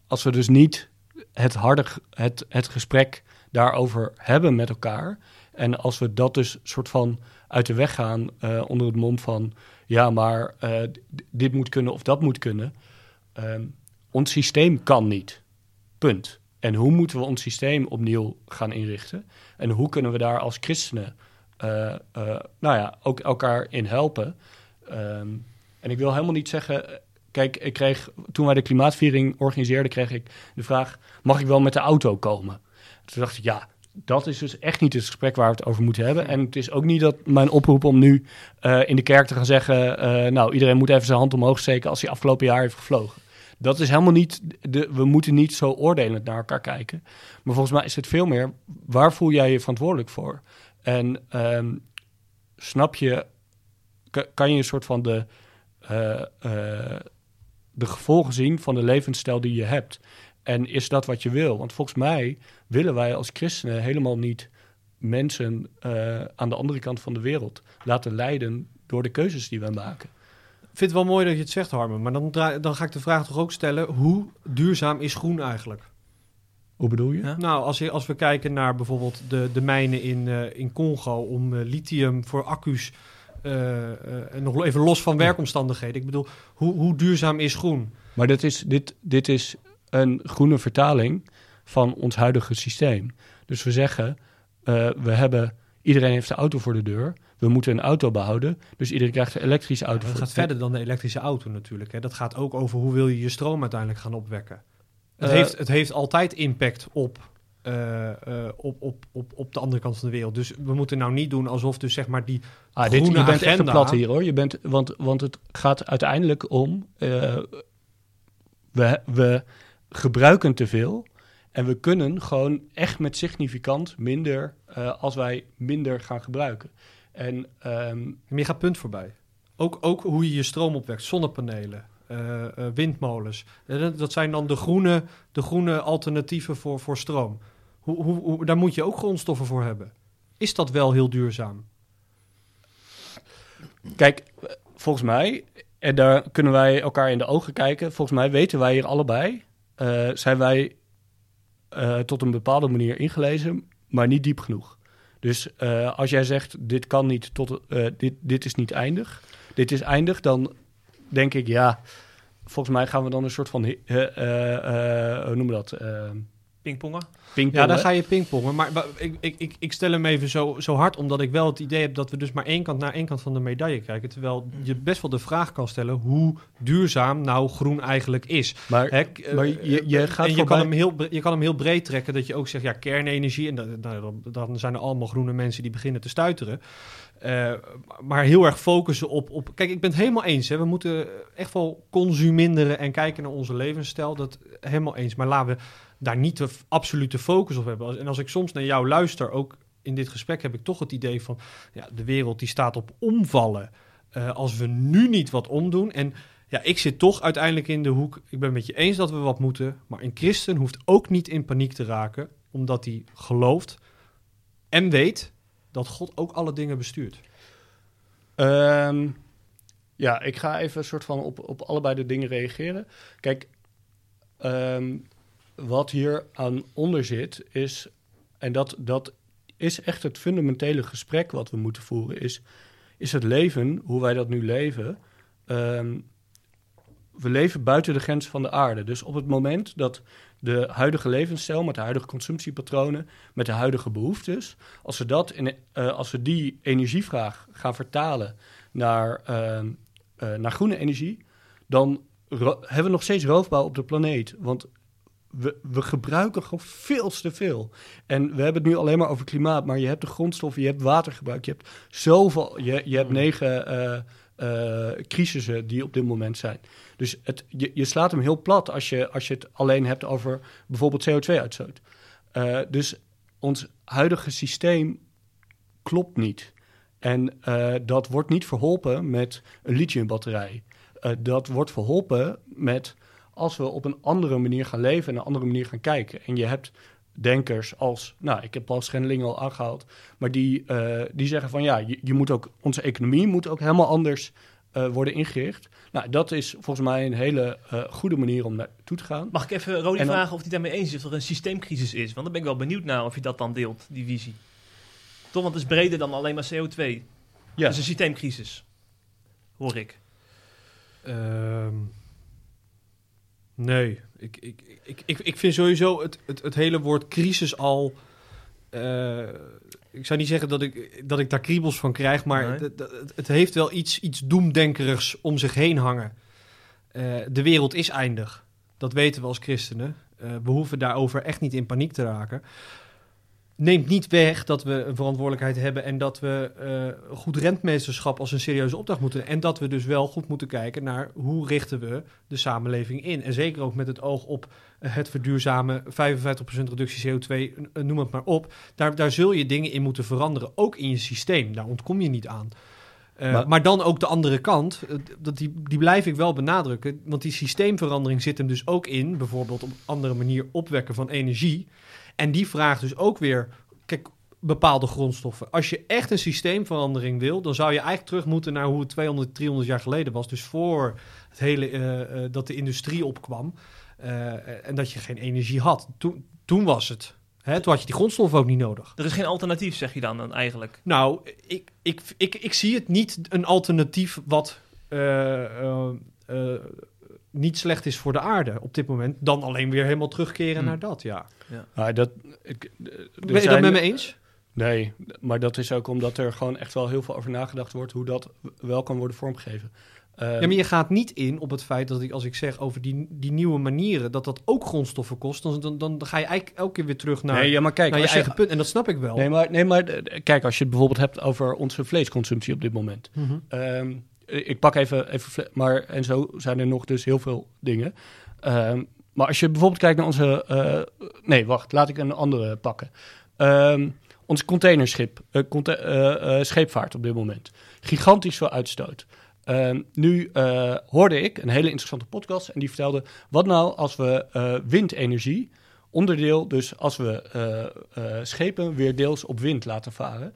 S3: als we dus niet het harde, het, het gesprek daarover hebben met elkaar. En als we dat dus soort van uit de weg gaan eh, onder het mom van... ja, maar eh, dit moet kunnen of dat moet kunnen. Ehm, ons systeem kan niet. Punt. En hoe moeten we ons systeem opnieuw gaan inrichten? En hoe kunnen we daar als christenen eh, nou ja, ook elkaar in helpen? Ehm, en ik wil helemaal niet zeggen... Kijk, ik kreeg, toen wij de klimaatviering organiseerden, kreeg ik de vraag: mag ik wel met de auto komen? Toen dacht ik, ja, dat is dus echt niet het gesprek waar we het over moeten hebben. En het is ook niet dat mijn oproep om nu eh, in de kerk te gaan zeggen: eh, nou, iedereen moet even zijn hand omhoog steken als hij afgelopen jaar heeft gevlogen. Dat is helemaal niet, de, we moeten niet zo oordelend naar elkaar kijken. Maar volgens mij is het veel meer, waar voel jij je verantwoordelijk voor? En ehm, snap je, ka- kan je een soort van de, eh, de gevolgen zien van de levensstijl die je hebt? En is dat wat je wil? Want volgens mij willen wij als christenen helemaal niet mensen eh, aan de andere kant van de wereld laten leiden door de keuzes die wij maken.
S4: Ik vind het wel mooi dat je het zegt, Harmen. Maar dan, dan ga ik de vraag toch ook stellen: hoe duurzaam is groen eigenlijk?
S3: Hoe bedoel je?
S2: Ja.
S4: Nou, als, je, als we kijken naar bijvoorbeeld de, de mijnen in, eh, in Congo om eh, lithium voor accu's. eh, eh, en nog even los van werkomstandigheden. Ik bedoel, hoe, hoe duurzaam is groen?
S3: Maar dit is, dit, dit is een groene vertaling van ons huidige systeem. Dus we zeggen, eh, we hebben, iedereen heeft een auto voor de deur. We moeten een auto behouden. Dus iedereen krijgt een elektrische auto.
S4: Dat
S3: voor
S4: gaat verder dan de elektrische auto natuurlijk. Hè. Dat gaat ook over hoe wil je je stroom uiteindelijk gaan opwekken. Het,
S3: Eh,
S4: heeft, het heeft altijd impact op, eh, op, op, op, op de andere kant van de wereld. Dus we moeten nou niet doen alsof dus zeg maar die
S3: Ah, dit, je
S4: groene
S3: bent echt een
S4: agenda.
S3: plat hier hoor. Je bent, want, want het gaat uiteindelijk om, we, we gebruiken te veel. En we kunnen gewoon echt met significant minder, eh, als wij minder gaan gebruiken. En
S4: Maar je gaat punt voorbij. Ook, ook hoe je je stroom opwekt. Zonnepanelen, eh, eh, windmolens. Dat- zijn dan de groene, de groene alternatieven voor, voor stroom. Hoe, hoe, hoe- daar moet je ook grondstoffen voor hebben. Is dat wel heel duurzaam?
S3: Kijk, volgens mij, en daar kunnen wij elkaar in de ogen kijken. Volgens mij weten wij hier allebei, eh, zijn wij eh, tot een bepaalde manier ingelezen, maar niet diep genoeg. Dus eh, als jij zegt, dit kan niet, tot, dit, dit is niet eindig, dit is eindig, dan denk ik, ja, volgens mij gaan we dan een soort van, hoe noemen we dat,
S2: Pingpongen?
S3: pingpongen.
S4: Ja, dan ga je pingpongen. Maar, ik, ik, ik, ik stel hem even zo, zo hard, omdat ik wel het idee heb dat we dus maar één kant naar één kant van de medaille kijken. Terwijl je best wel de vraag kan stellen hoe duurzaam nou groen eigenlijk is.
S3: Maar, maar
S4: eh,
S3: je- je gaat
S4: en je,
S3: voorbij-
S4: kan hem heel, je kan hem heel breed trekken, dat je ook zegt, ja, kernenergie. En dat, nou, dan, dan zijn er allemaal groene mensen die beginnen te stuiteren. Eh, maar heel erg focussen op, op... Kijk, ik ben het helemaal eens. Hè. We moeten echt wel consuminderen en kijken naar onze levensstijl. Dat helemaal eens. Maar laten we daar niet de absolute focus op hebben. En als ik soms naar jou luister, ook in dit gesprek, heb ik toch het idee van... Ja, de wereld die staat op omvallen. Eh, als we nu niet wat omdoen... En ja, ik zit toch uiteindelijk in de hoek... Ik ben met je eens dat we wat moeten. Maar een christen hoeft ook niet in paniek te raken... omdat hij gelooft en weet dat God ook alle dingen bestuurt.
S3: Ehm, ja, ik ga even een soort van op, op allebei de dingen reageren. Kijk, ehm, wat hier aan onder zit is, en dat, dat is echt het fundamentele gesprek wat we moeten voeren, is, is het leven, hoe wij dat nu leven. ehm, we leven buiten de grens van de aarde. Dus op het moment dat de huidige levensstijl met de huidige consumptiepatronen, met de huidige behoeftes, als we, dat in, eh, als we die energievraag gaan vertalen naar, ehm, eh, naar groene energie, dan hebben we nog steeds roofbouw op de planeet. Want we, we gebruiken gewoon veel te veel. En we hebben het nu alleen maar over klimaat, maar je hebt de grondstoffen, je hebt watergebruik, je hebt zoveel, je, je hebt
S4: Mm.
S3: negen eh, crisissen die op dit moment zijn. Dus het, je, je slaat hem heel plat als je, als je het alleen hebt over bijvoorbeeld CO2-uitstoot. Eh, dus ons huidige systeem klopt niet. En dat wordt niet verholpen met een lithiumbatterij. Dat wordt verholpen met als we op een andere manier gaan leven en een andere manier gaan kijken. En je hebt denkers als, nou, ik heb Paul Schendeling al aangehaald, maar die, eh, die zeggen van ja, je, je moet ook, onze economie moet ook helemaal anders eh, worden ingericht. Nou, dat is volgens mij een hele eh, goede manier om naartoe te gaan.
S2: Mag ik even Rodi
S3: dan-
S2: vragen of hij daarmee eens is of er een systeemcrisis is? Want dan ben ik wel benieuwd naar of je dat dan deelt, die visie. Toch, want het is breder dan alleen maar CO2.
S3: Ja.
S2: Het is een systeemcrisis. Hoor ik.
S4: Ehm, nee, ik, ik, ik, ik, ik vind sowieso het, het, het hele woord crisis al. eh, ik zou niet zeggen dat ik, dat ik daar kriebels van krijg, maar
S2: Nee.
S4: het, het, het heeft wel iets, iets doemdenkerigs om zich heen hangen. Eh, de wereld is eindig. Dat weten we als christenen. Eh, we hoeven daarover echt niet in paniek te raken. Neemt niet weg dat we een verantwoordelijkheid hebben en dat we eh, goed rentmeesterschap als een serieuze opdracht moeten. En dat we dus wel goed moeten kijken naar hoe richten we de samenleving in. En zeker ook met het oog op het verduurzamen, 55% reductie CO2, eh, noem het maar op. Daar, daar zul je dingen in moeten veranderen, ook in je systeem. Daar ontkom je niet aan. Eh, maar,
S3: Maar-
S4: dan ook de andere kant, dat die, die blijf ik wel benadrukken. Want die systeemverandering zit hem dus ook in, bijvoorbeeld op een andere manier opwekken van energie. En die vraagt dus ook weer, kijk, bepaalde grondstoffen. Als je echt een systeemverandering wil, dan zou je eigenlijk terug moeten naar hoe het 200, 300 jaar geleden was. Dus voor het hele, eh, eh, dat de industrie opkwam eh, en dat je geen energie had. Toen, toen was het. Hè, toen had je die grondstoffen ook niet nodig.
S2: Er is geen alternatief, zeg je dan, dan eigenlijk.
S4: Nou, ik, ik, ik, ik zie het niet een alternatief wat niet slecht is voor de aarde op dit moment. Dan alleen weer helemaal terugkeren
S2: Hmm.
S4: naar dat, ja.
S3: Nou, dat, ik, er
S4: Ben je dat met me eens?
S3: Nee, maar dat is ook omdat er gewoon echt wel heel veel over nagedacht wordt hoe dat wel kan worden vormgegeven. Eh,
S4: Ja, maar je gaat niet in op het feit dat ik, als ik zeg over die, die nieuwe manieren, dat dat ook grondstoffen kost. Dan, dan, dan ga je eigenlijk elke keer weer terug naar,
S3: nee, ja, maar kijk,
S4: naar je
S3: je,
S4: eigen punt. En dat snap ik wel.
S3: nee, maar, nee, maar eh, kijk, als je het bijvoorbeeld hebt over onze vleesconsumptie op dit moment.
S4: Mhm.
S3: Ehm, ik pak even, even maar en zo zijn er nog dus heel veel dingen. Ehm, maar als je bijvoorbeeld kijkt naar onze, eh, nee, wacht, laat ik een andere pakken. Ehm onze containerschip, eh, scheepvaart op dit moment, gigantisch veel uitstoot. Ehm, nu hoorde ik een hele interessante podcast en die vertelde: wat nou als we windenergie onderdeel, dus als we schepen weer deels op wind laten varen,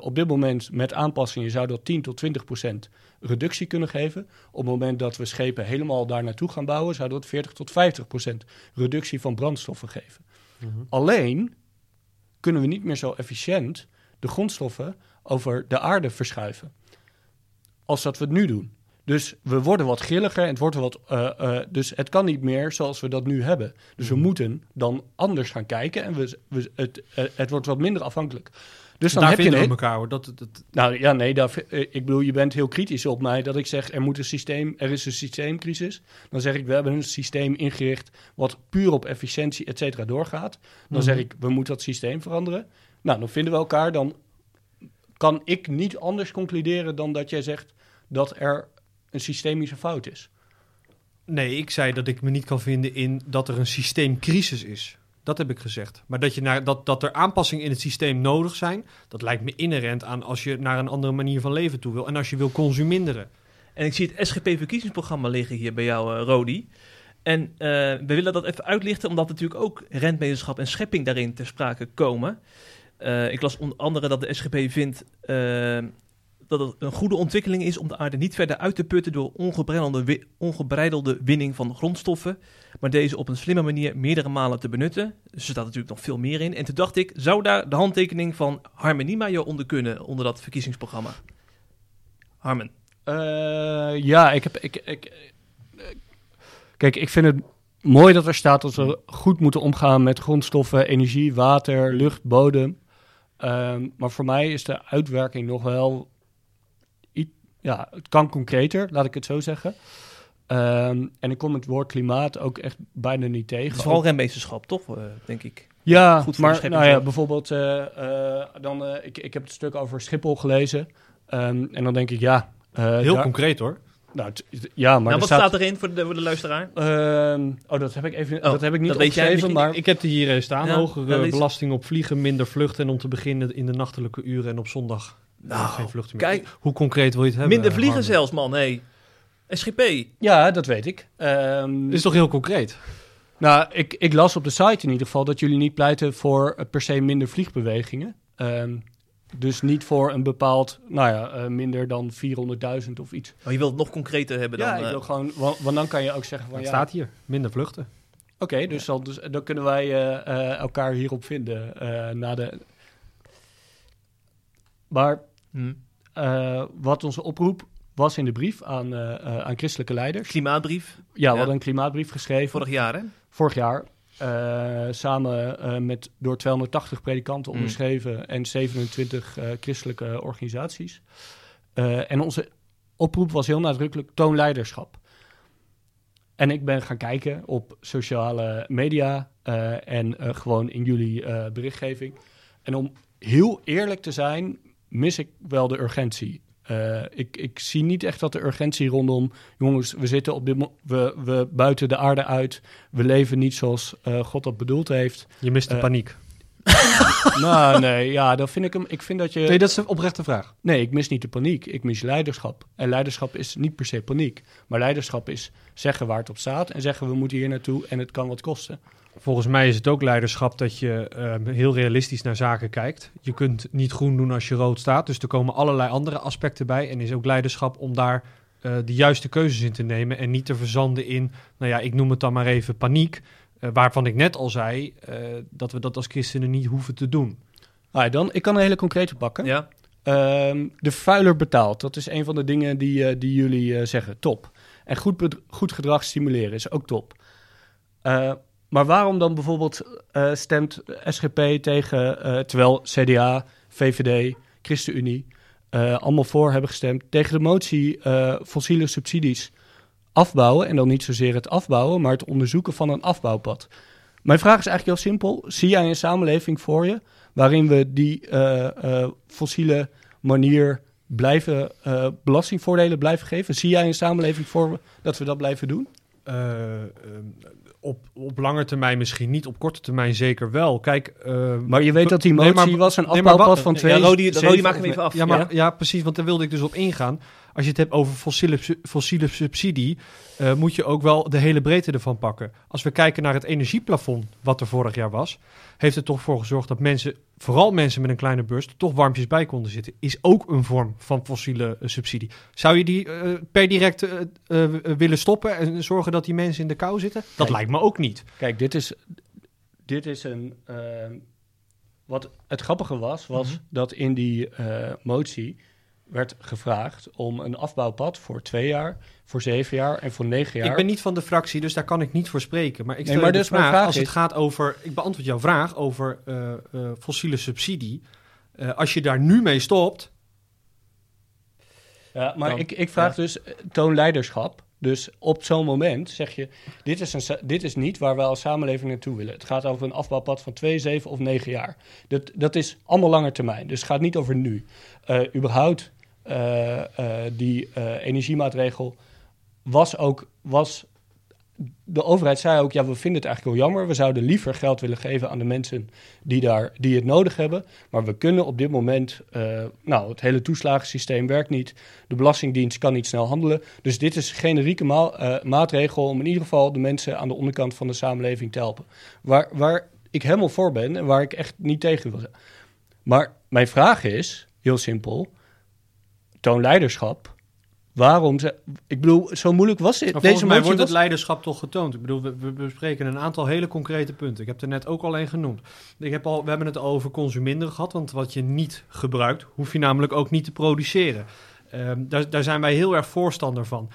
S3: op dit moment met aanpassingen zou dat 10 tot 20 procent reductie kunnen geven. Op het moment dat we schepen helemaal daar naartoe gaan bouwen, zou dat 40 tot 50 procent reductie van brandstoffen geven. Alleen kunnen we niet meer zo efficiënt de grondstoffen over de aarde verschuiven. Als dat we het nu doen. Dus we worden wat grilliger en het wordt wat. eh, eh, dus het kan niet meer zoals we dat nu hebben. Dus we moeten dan anders gaan kijken en we, we, het, eh, het wordt wat minder afhankelijk. Dus dan
S4: Daar
S3: heb je een
S4: elkaar hoor. Dat, dat,
S3: nou ja, nee, daar, eh, ik bedoel, je bent heel kritisch op mij dat ik zeg er moet een systeem, er is een systeemcrisis. Dan zeg ik, we hebben een systeem ingericht wat puur op efficiëntie, et cetera, doorgaat. Dan zeg ik, we moeten dat systeem veranderen. Nou, dan vinden we elkaar, dan kan ik niet anders concluderen dan dat jij zegt dat er een systemische fout is.
S4: Nee, ik zei dat ik me niet kan vinden in dat er een systeemcrisis is. Dat heb ik gezegd. Maar dat, je naar, dat, dat er aanpassingen in het systeem nodig zijn, dat lijkt me inherent aan als je naar een andere manier van leven toe wil. En als je wil consuminderen.
S2: En ik zie het SGP-verkiezingsprogramma liggen hier bij jou, eh, Rodi. En eh, we willen dat even uitlichten, omdat natuurlijk ook rentmeesterschap en schepping daarin ter sprake komen. Eh, ik las onder andere dat de SGP vindt dat het een goede ontwikkeling is om de aarde niet verder uit te putten door ongebreidelde, ongebreidelde winning van grondstoffen, maar deze op een slimme manier meerdere malen te benutten. Dus er staat natuurlijk nog veel meer in. En toen dacht ik, zou daar de handtekening van Harmen Niemeyer onder kunnen, onder dat verkiezingsprogramma? Harmen.
S3: Eh, ja, ik heb. Ik, ik, kijk, ik vind het mooi dat er staat dat we goed moeten omgaan met grondstoffen, energie, water, lucht, bodem. Ehm, maar voor mij is de uitwerking nog wel. Ja, het kan concreter, laat ik het zo zeggen. Ehm, en ik kom het woord klimaat ook echt bijna niet tegen.
S2: Het is vooral rentmeesterschap, toch, eh, denk ik.
S3: Ja,
S2: Goed
S3: maar nou ja, bijvoorbeeld, eh, eh, dan, eh, ik, ik heb het stuk over Schiphol gelezen. Ehm, en dan denk ik, ja. eh,
S4: Heel
S3: daar-
S4: concreet hoor.
S3: nou, t- ja, maar
S2: nou, wat
S3: staat...
S2: staat erin voor de, voor de luisteraar?
S3: Ehm, oh, dat heb ik even.
S2: Oh,
S3: dat heb ik niet
S2: dat weet jij
S3: opgeschreven,
S2: misschien
S3: maar
S4: Ik heb er hier staan.
S2: Ja,
S4: hogere
S2: is-
S4: belasting op vliegen, minder vluchten. En om te beginnen in de nachtelijke uren en op zondag
S2: Nou,
S4: geen vluchten meer.
S2: kijk.
S4: Hoe concreet wil je het hebben?
S2: Minder vliegen
S4: Harmen?
S2: zelfs, man. Hey. SGP.
S3: ja, dat weet ik. Ehm,
S4: Dit is toch heel concreet?
S3: Nou, ik, ik las op de site in ieder geval dat jullie niet pleiten voor eh, per se minder vliegbewegingen. Ehm, dus niet voor een bepaald, nou ja, eh, minder dan 400.000 of iets.
S2: Oh, je wilt het nog concreter hebben dan...
S3: ja, ik
S2: eh,
S3: wil gewoon, want, want dan kan je ook zeggen van
S4: Het
S3: ja,
S4: staat hier. Minder vluchten.
S3: oké, dus, dan, dus dan kunnen wij eh, eh, elkaar hierop vinden eh, na de. Maar
S2: hm.
S3: eh, wat onze oproep was in de brief aan, eh, eh, aan christelijke leiders.
S2: Klimaatbrief,
S3: Ja, we
S2: Ja.
S3: hadden een klimaatbrief geschreven.
S2: vorig jaar, hè?
S3: vorig jaar. samen met door 280 predikanten
S2: Mm.
S3: onderschreven en 27 eh, christelijke organisaties. En onze oproep was heel nadrukkelijk toon leiderschap. En ik ben gaan kijken op sociale media en gewoon in jullie berichtgeving. En om heel eerlijk te zijn, mis ik wel de urgentie. Eh, ik, ik zie niet echt dat de urgentie rondom... jongens, we zitten op dit we, we buiten de aarde uit. We leven niet zoals eh, God dat bedoeld heeft.
S4: Je mist de
S3: Eh,
S4: paniek.
S3: nou, nee, ja, dan vind ik hem... Ik vind dat je...
S4: Nee, dat is een oprechte vraag.
S3: Nee, ik mis niet de paniek. Ik mis leiderschap. En leiderschap is niet per se paniek. Maar leiderschap is zeggen waar het op staat... en zeggen we moeten hier naartoe en het kan wat kosten.
S4: Volgens mij is het ook leiderschap dat je eh, heel realistisch naar zaken kijkt. Je kunt niet groen doen als je rood staat. Dus er komen allerlei andere aspecten bij. En is ook leiderschap om daar eh, de juiste keuzes in te nemen. En niet te verzanden in, nou ja, ik noem het dan maar even paniek. Eh, waarvan ik net al zei eh, dat we dat als christenen niet hoeven te doen.
S3: Ah, dan, ik kan een hele concrete pakken.
S2: Ja.
S3: Ehm, de vuiler betaalt. Dat is een van de dingen die, eh, die jullie eh, zeggen. Top. En goed, goed gedrag stimuleren is ook top. Eh, maar waarom dan bijvoorbeeld eh, stemt SGP tegen, eh, terwijl CDA, VVD, ChristenUnie eh, allemaal voor hebben gestemd tegen de motie eh, fossiele subsidies afbouwen. En dan niet zozeer het afbouwen, maar het onderzoeken van een afbouwpad. Mijn vraag is eigenlijk heel simpel. Zie jij een samenleving voor je waarin we die eh, eh, fossiele manier blijven, eh, belastingvoordelen blijven geven? Zie jij een samenleving voor dat we dat blijven doen?
S4: Op, op lange termijn misschien niet, op korte termijn zeker wel. Kijk,
S3: Maar je weet dat die
S4: Nee,
S3: motie
S4: maar-
S3: was een afbouwpad van
S2: Ja,
S3: twee...
S2: Rodi,
S3: zeven
S2: Rodi maak hem even af.
S4: Ja, maar, ja. precies, want daar wilde ik dus op ingaan. Als je het hebt over fossiele, fossiele subsidie, uh, moet je ook wel de hele breedte ervan pakken. Als we kijken naar het energieplafond, wat er vorig jaar was, heeft het toch voor gezorgd dat mensen, vooral mensen met een kleine beurs, toch warmpjes bij konden zitten. Is ook een vorm van fossiele uh, subsidie. Zou je die uh, per direct willen stoppen en zorgen dat die mensen in de kou zitten? Dat
S3: Kijk,
S4: lijkt me ook niet.
S3: Kijk, dit is, dit is een. wat het grappige was, was mm -hmm. dat in die motie werd gevraagd om een afbouwpad voor twee jaar, voor zeven jaar en voor negen jaar.
S4: Ik ben niet van de fractie, dus daar kan ik niet voor spreken. Maar ik stel nee, maar dus vraag, vraag, als is... het gaat over... Ik beantwoord jouw vraag over uh, uh, fossiele subsidie. Uh, als je daar nu mee stopt...
S3: Ja, maar dan, ik, ik vraag ja. dus toon leiderschap. Dus op zo'n moment zeg je, dit is, een, dit is niet waar we als samenleving naartoe willen. Het gaat over een afbouwpad van twee, zeven of negen jaar. Dat, dat is allemaal lange termijn. Dus het gaat niet over nu. Uh, überhaupt die uh, energiemaatregel was ook. Was, de overheid zei ook: ja, we vinden het eigenlijk wel jammer. We zouden liever geld willen geven aan de mensen die, daar, die het nodig hebben. Maar we kunnen op dit moment. nou, het hele toeslagensysteem werkt niet. De Belastingdienst kan niet snel handelen. Dus dit is een generieke ma maatregel om in ieder geval de mensen aan de onderkant van de samenleving te helpen. Waar, waar ik helemaal voor ben en waar ik echt niet tegen wil zijn. Maar mijn vraag is, heel simpel toon leiderschap. Waarom? Ze, ik bedoel, zo moeilijk was het.
S4: Maar Deze mij wordt het leiderschap toch getoond. Ik bedoel, we, we bespreken een aantal hele concrete punten. Ik heb er net ook al een genoemd. Ik heb al, we hebben het over consuminderen gehad, want wat je niet gebruikt, hoef je namelijk ook niet te produceren. Um, daar, daar, zijn wij heel erg voorstander van.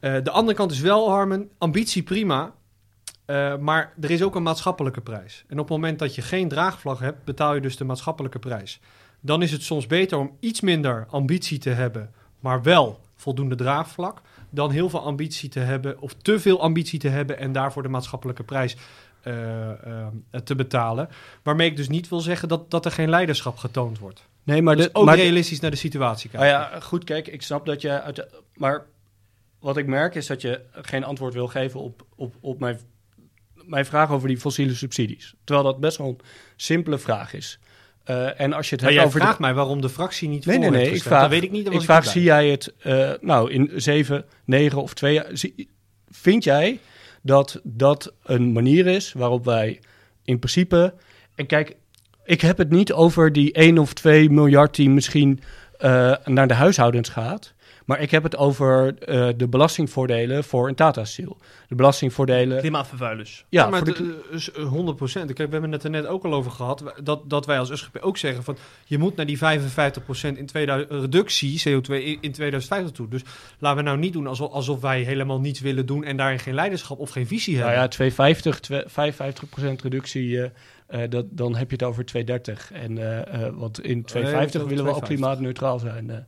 S4: Uh, de andere kant is wel, Harmen, ambitie prima. Uh, maar er is ook een maatschappelijke prijs. En op het moment dat je geen draagvlag hebt, betaal je dus de maatschappelijke prijs dan is het soms beter om iets minder ambitie te hebben, maar wel voldoende draagvlak, dan heel veel ambitie te hebben of te veel ambitie te hebben en daarvoor de maatschappelijke prijs uh, uh, te betalen. Waarmee ik dus niet wil zeggen dat, dat er geen leiderschap getoond wordt.
S3: Nee, maar
S4: dus
S3: de,
S4: ook
S3: maar
S4: realistisch naar de situatie kijken.
S3: Oh ja, goed, kijk, ik snap dat je uit de, maar wat ik merk is dat je geen antwoord wil geven op, op, op mijn, mijn vraag over die fossiele subsidies. Terwijl dat best wel een simpele vraag is. Uh, en als je het
S4: maar
S3: hebt over.
S4: vraagt mij waarom de fractie niet
S3: nee,
S4: voor
S3: nee, nee, ik vraag,
S4: dat weet ik niet.
S3: Ik, ik vraag, zie jij het uh, nou in zeven, negen of twee jaar? Zie, vind jij dat dat een manier is waarop wij in principe. En kijk, ik heb het niet over die 1 of 2 miljard die misschien uh, naar de huishoudens gaat. Maar ik heb het over uh, de belastingvoordelen voor een Tata-Steel. De belastingvoordelen...
S2: Klimaatvervuilers.
S4: Ja, ja maar de, de, 100 procent. Kijk, we hebben het er net ook al over gehad. Dat, dat wij als SGP ook zeggen van... je moet naar die 55 procent in 2000, reductie CO2 in, in 2050 toe. Dus laten we nou niet doen alsof, alsof wij helemaal niets willen doen... en daarin geen leiderschap of geen visie hebben.
S3: Nou ja, 250, 2, 55 procent reductie... Uh, uh, dat, dan heb je het over 230. En, uh, want in 250 willen we ook klimaatneutraal zijn.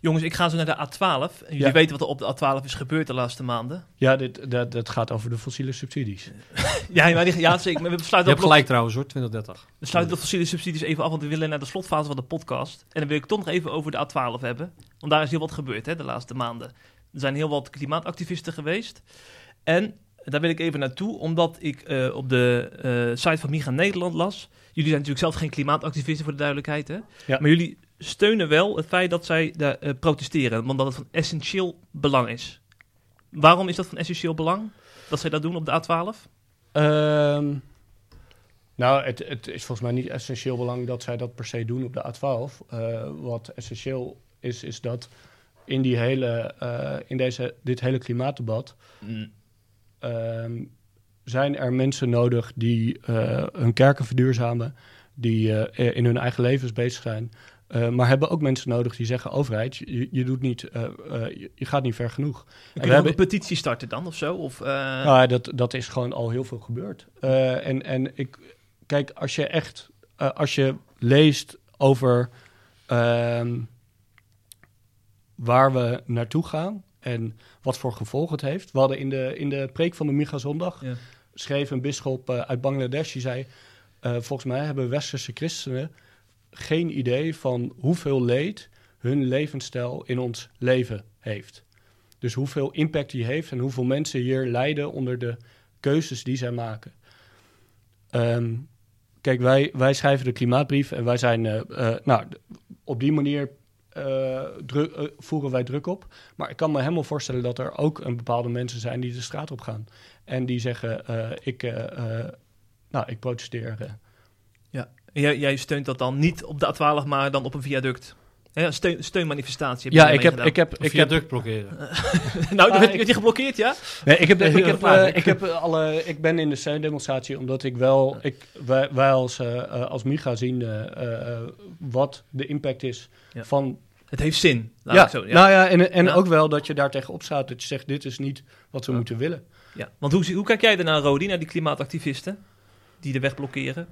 S2: Jongens, ik ga zo naar de A12. Jullie ja. weten wat er op de A12 is gebeurd de laatste maanden.
S3: Ja, dit, dat, dat gaat over de fossiele subsidies.
S2: ja, maar die, ja, zeker. Maar we besluiten
S4: Je hebt gelijk trouwens hoor, 2030.
S2: We sluiten de fossiele subsidies even af, want we willen naar de slotfase van de podcast. En dan wil ik toch nog even over de A12 hebben. Want daar is heel wat gebeurd hè, de laatste maanden. Er zijn heel wat klimaatactivisten geweest. En daar wil ik even naartoe, omdat ik uh, op de uh, site van Miga Nederland las. Jullie zijn natuurlijk zelf geen klimaatactivisten voor de duidelijkheid, hè?
S3: Ja.
S2: Maar jullie steunen wel het feit dat zij daar uh, protesteren, want dat het van essentieel belang is. Waarom is dat van essentieel belang dat zij dat doen op de A12?
S3: Um, nou, het, het, is volgens mij niet essentieel belang dat zij dat per se doen op de A12. Uh, wat essentieel is, is dat in, die hele, uh, in deze, dit hele klimaatdebat mm. um, zijn er mensen nodig die hun kerken verduurzamen, die in hun eigen levens bezig zijn. Uh, maar hebben ook mensen nodig die zeggen: overheid, je, je doet niet, uh, uh, je, je, gaat niet ver genoeg.
S2: Kun je hebben... een petitie starten dan of zo? Of,
S3: nou, dat, dat is gewoon al heel veel gebeurd. en, en ik, kijk, als je echt, als je leest over ehm, waar we naartoe gaan en wat voor gevolgen het heeft. We hadden in de, in de preek van de Miga Zondag, ja. schreef een bisschop uit Bangladesh, die zei: Volgens mij hebben westerse christenen geen idee van hoeveel leed hun levensstijl in ons leven heeft. Dus hoeveel impact die heeft en hoeveel mensen hier lijden onder de keuzes die zij maken. Um, kijk, wij, wij schrijven de klimaatbrief en wij zijn uh, uh, nou, op die manier eh, eh, voeren wij druk op. Maar ik kan me helemaal voorstellen dat er ook een bepaalde mensen zijn die de straat op gaan. En die zeggen, eh, ik, eh, eh, nou, ik protesteer. eh.
S2: Jij, jij steunt dat dan niet op de A12, maar dan op een viaduct. Steun, steunmanifestatie. Heb je
S3: Ja, ik heb,
S2: gedaan.
S3: ik heb,
S4: Een
S3: ik heb,
S4: viaduct blokkeren.
S2: nou,
S3: Ah,
S2: werd,
S3: ik-
S2: je geblokkeerd, ja?
S3: nee, ik heb, ik heb, eh, ik heb alle, ik ben in de steundemonstratie omdat ik wel, ik, wij, wij als, eh, eh, als Miga zien eh, eh, wat de impact is
S2: Ja.
S3: van
S2: Het heeft zin. Laat
S3: ja,
S2: ik zo, ja.
S3: nou ja, en, en
S2: Ja.
S3: ook wel dat je daar tegenop staat. Dat je zegt, dit is niet wat we
S2: Ja.
S3: moeten willen.
S2: ja. Want hoe, hoe kijk jij ernaar, Rodi, naar die klimaatactivisten? Die de weg blokkeren?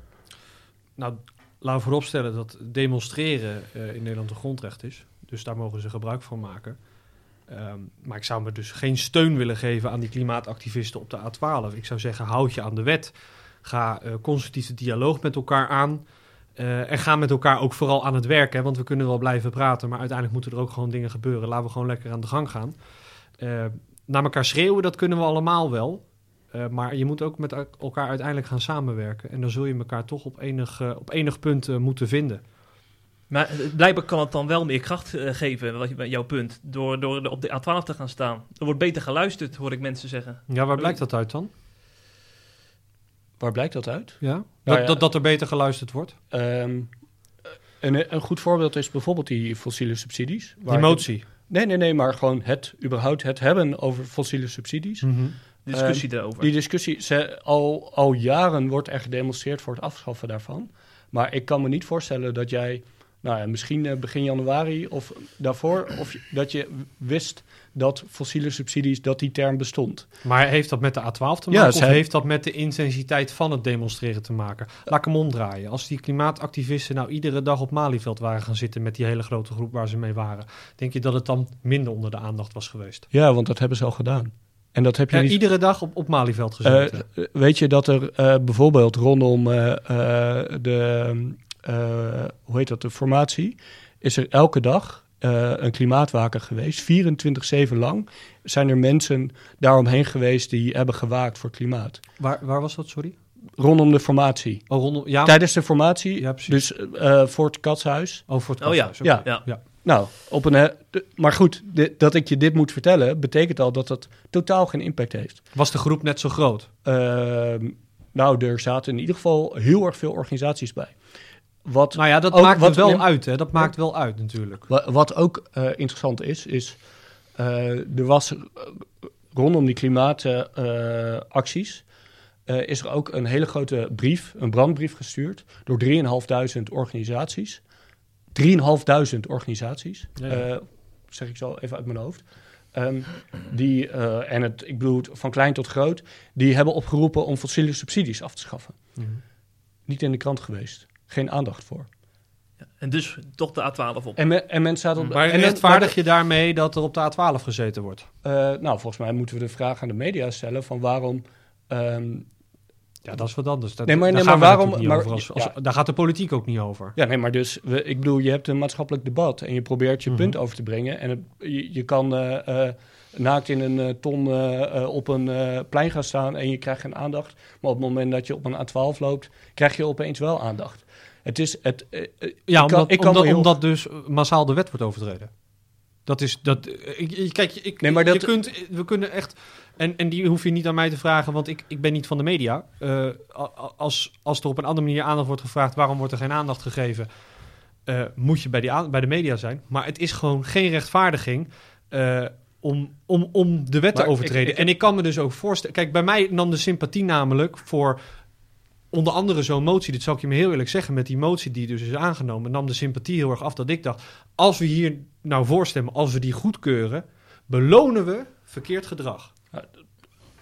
S4: Nou, laten we vooropstellen dat demonstreren eh, in Nederland een grondrecht is. Dus daar mogen ze gebruik van maken. Ehm, maar ik zou me dus geen steun willen geven aan die klimaatactivisten op de A12. Ik zou zeggen, houd je aan de wet. Ga eh constructieve dialoog met elkaar aan. Eh, en ga met elkaar ook vooral aan het werk. Want we kunnen wel blijven praten, maar uiteindelijk moeten er ook gewoon dingen gebeuren. Laten we gewoon lekker aan de gang gaan. Eh, naar elkaar schreeuwen, dat kunnen we allemaal wel. Eh, maar je moet ook met el- elkaar uiteindelijk gaan samenwerken. En dan zul je elkaar toch op enig, eh, op enig punt eh, moeten vinden.
S2: Maar blijkbaar kan het dan wel meer kracht geven, wat je- jouw punt, door, door op de A12 te gaan staan. Er wordt beter geluisterd, hoor ik mensen zeggen.
S4: Ja, waar blijkt dat uit dan?
S3: Waar blijkt dat uit?
S4: Ja? Dat,
S3: Nou ja.
S4: dat, dat er beter geluisterd wordt?
S3: Ehm, een, een goed voorbeeld is bijvoorbeeld die fossiele subsidies. waar
S4: Die motie.
S3: Nee, nee, nee, maar gewoon het, überhaupt het hebben over fossiele subsidies.
S2: De discussie daarover.
S3: Die discussie, ze, al, al jaren wordt er gedemonstreerd voor het afschaffen daarvan. Maar ik kan me niet voorstellen dat jij, nou ja, misschien eh, begin januari of daarvoor, of dat je wist dat fossiele subsidies, dat die term bestond.
S4: Maar heeft dat met de A12 te maken?
S3: Ja,
S4: of heeft dat met de intensiteit van het demonstreren te maken? Laat ik hem omdraaien. Als die klimaatactivisten nou iedere dag op Malieveld waren gaan zitten met die hele grote groep waar ze mee waren, denk je dat het dan minder onder de aandacht was geweest?
S3: Ja, want dat hebben ze al gedaan. En dat heb je
S4: Ja,
S3: niet
S4: iedere dag op, op Malieveld
S3: Eh,
S4: gezeten.
S3: eh, weet je dat er eh, bijvoorbeeld rondom eh, eh, de, eh, hoe heet dat, de formatie, is er elke dag eh, een klimaatwaker geweest. 24-7 lang zijn er mensen daaromheen geweest die hebben gewaakt voor klimaat.
S4: waar, waar was dat, sorry?
S3: Rondom de formatie.
S4: Oh, rondom, ja,
S3: Tijdens de formatie,
S4: Ja, precies.
S3: dus eh, voor het katshuis.
S4: oh, voor het
S2: Oh ja.
S4: katshuis.
S3: Ja.
S2: ja.
S3: Nou, op een, maar goed, dat ik je dit moet vertellen, betekent al dat het totaal geen impact heeft.
S4: Was de groep net zo groot?
S3: Ehm, nou, er zaten in ieder geval heel erg veel organisaties bij. Wat,
S4: Nou ja, dat
S3: Ook
S4: maakt
S3: wat-
S4: wel uit, hè? Dat maakt wel uit natuurlijk.
S3: wa- wat ook eh, interessant is, is eh, er was eh, rondom die klimaatacties is er ook een hele grote brief, een brandbrief gestuurd door 3.500 organisaties. 3.500 organisaties,
S4: Ja, ja.
S3: eh, zeg ik zo even uit mijn hoofd. Ehm, die, eh, en het, ik bedoel van klein tot groot, die hebben opgeroepen om fossiele subsidies af te schaffen.
S4: Mhm.
S3: Niet in de krant geweest. Geen aandacht voor.
S2: En dus toch de A12 op.
S3: En, me, en mensen zaten op...
S4: Maar
S3: en
S4: rechtvaardig je daarmee dat er op de A12 gezeten wordt?
S3: Eh, nou, volgens mij moeten we de vraag aan de media stellen van waarom... ehm,
S4: Ja, dat is wat anders. Dat,
S3: Nee, maar-
S4: daar
S3: nee, maar waarom- maar-
S4: over. Als, als-
S3: ja.
S4: Daar gaat de politiek ook niet over.
S3: ja, nee, maar dus... We, ik bedoel, je hebt een maatschappelijk debat en je probeert je
S4: Mhm.
S3: punt over te brengen. En het- je, je kan eh, eh, naakt in een eh, ton op een plein gaan staan en je krijgt geen aandacht. Maar op het moment dat je op een A12 loopt, krijg je opeens wel aandacht. Het is... Het,
S4: Ja,
S3: ik kan-
S4: omdat,
S3: ik kan
S4: omdat,
S3: me heel-
S4: omdat dus massaal de wet wordt overtreden. Dat is dat. eh, Ik, kijk, ik,
S3: Nee, maar dat-
S4: je kunt, we kunnen echt. En, en die hoef je niet aan mij te vragen, want ik, ik ben niet van de media. Eh, als, als er op een andere manier aandacht wordt gevraagd, waarom wordt er geen aandacht gegeven? eh, moet je bij, die aan- bij de media zijn. Maar het is gewoon geen rechtvaardiging om, om, om de wet te overtreden.
S3: ik- ik-
S4: en ik kan me dus ook voorstellen. Kijk, bij mij nam de sympathie namelijk voor onder andere zo'n motie, dit zal ik je me heel eerlijk zeggen, met die motie die dus is aangenomen, nam de sympathie heel erg af dat ik dacht, als we hier nou voorstemmen, als we die goedkeuren, belonen we verkeerd gedrag.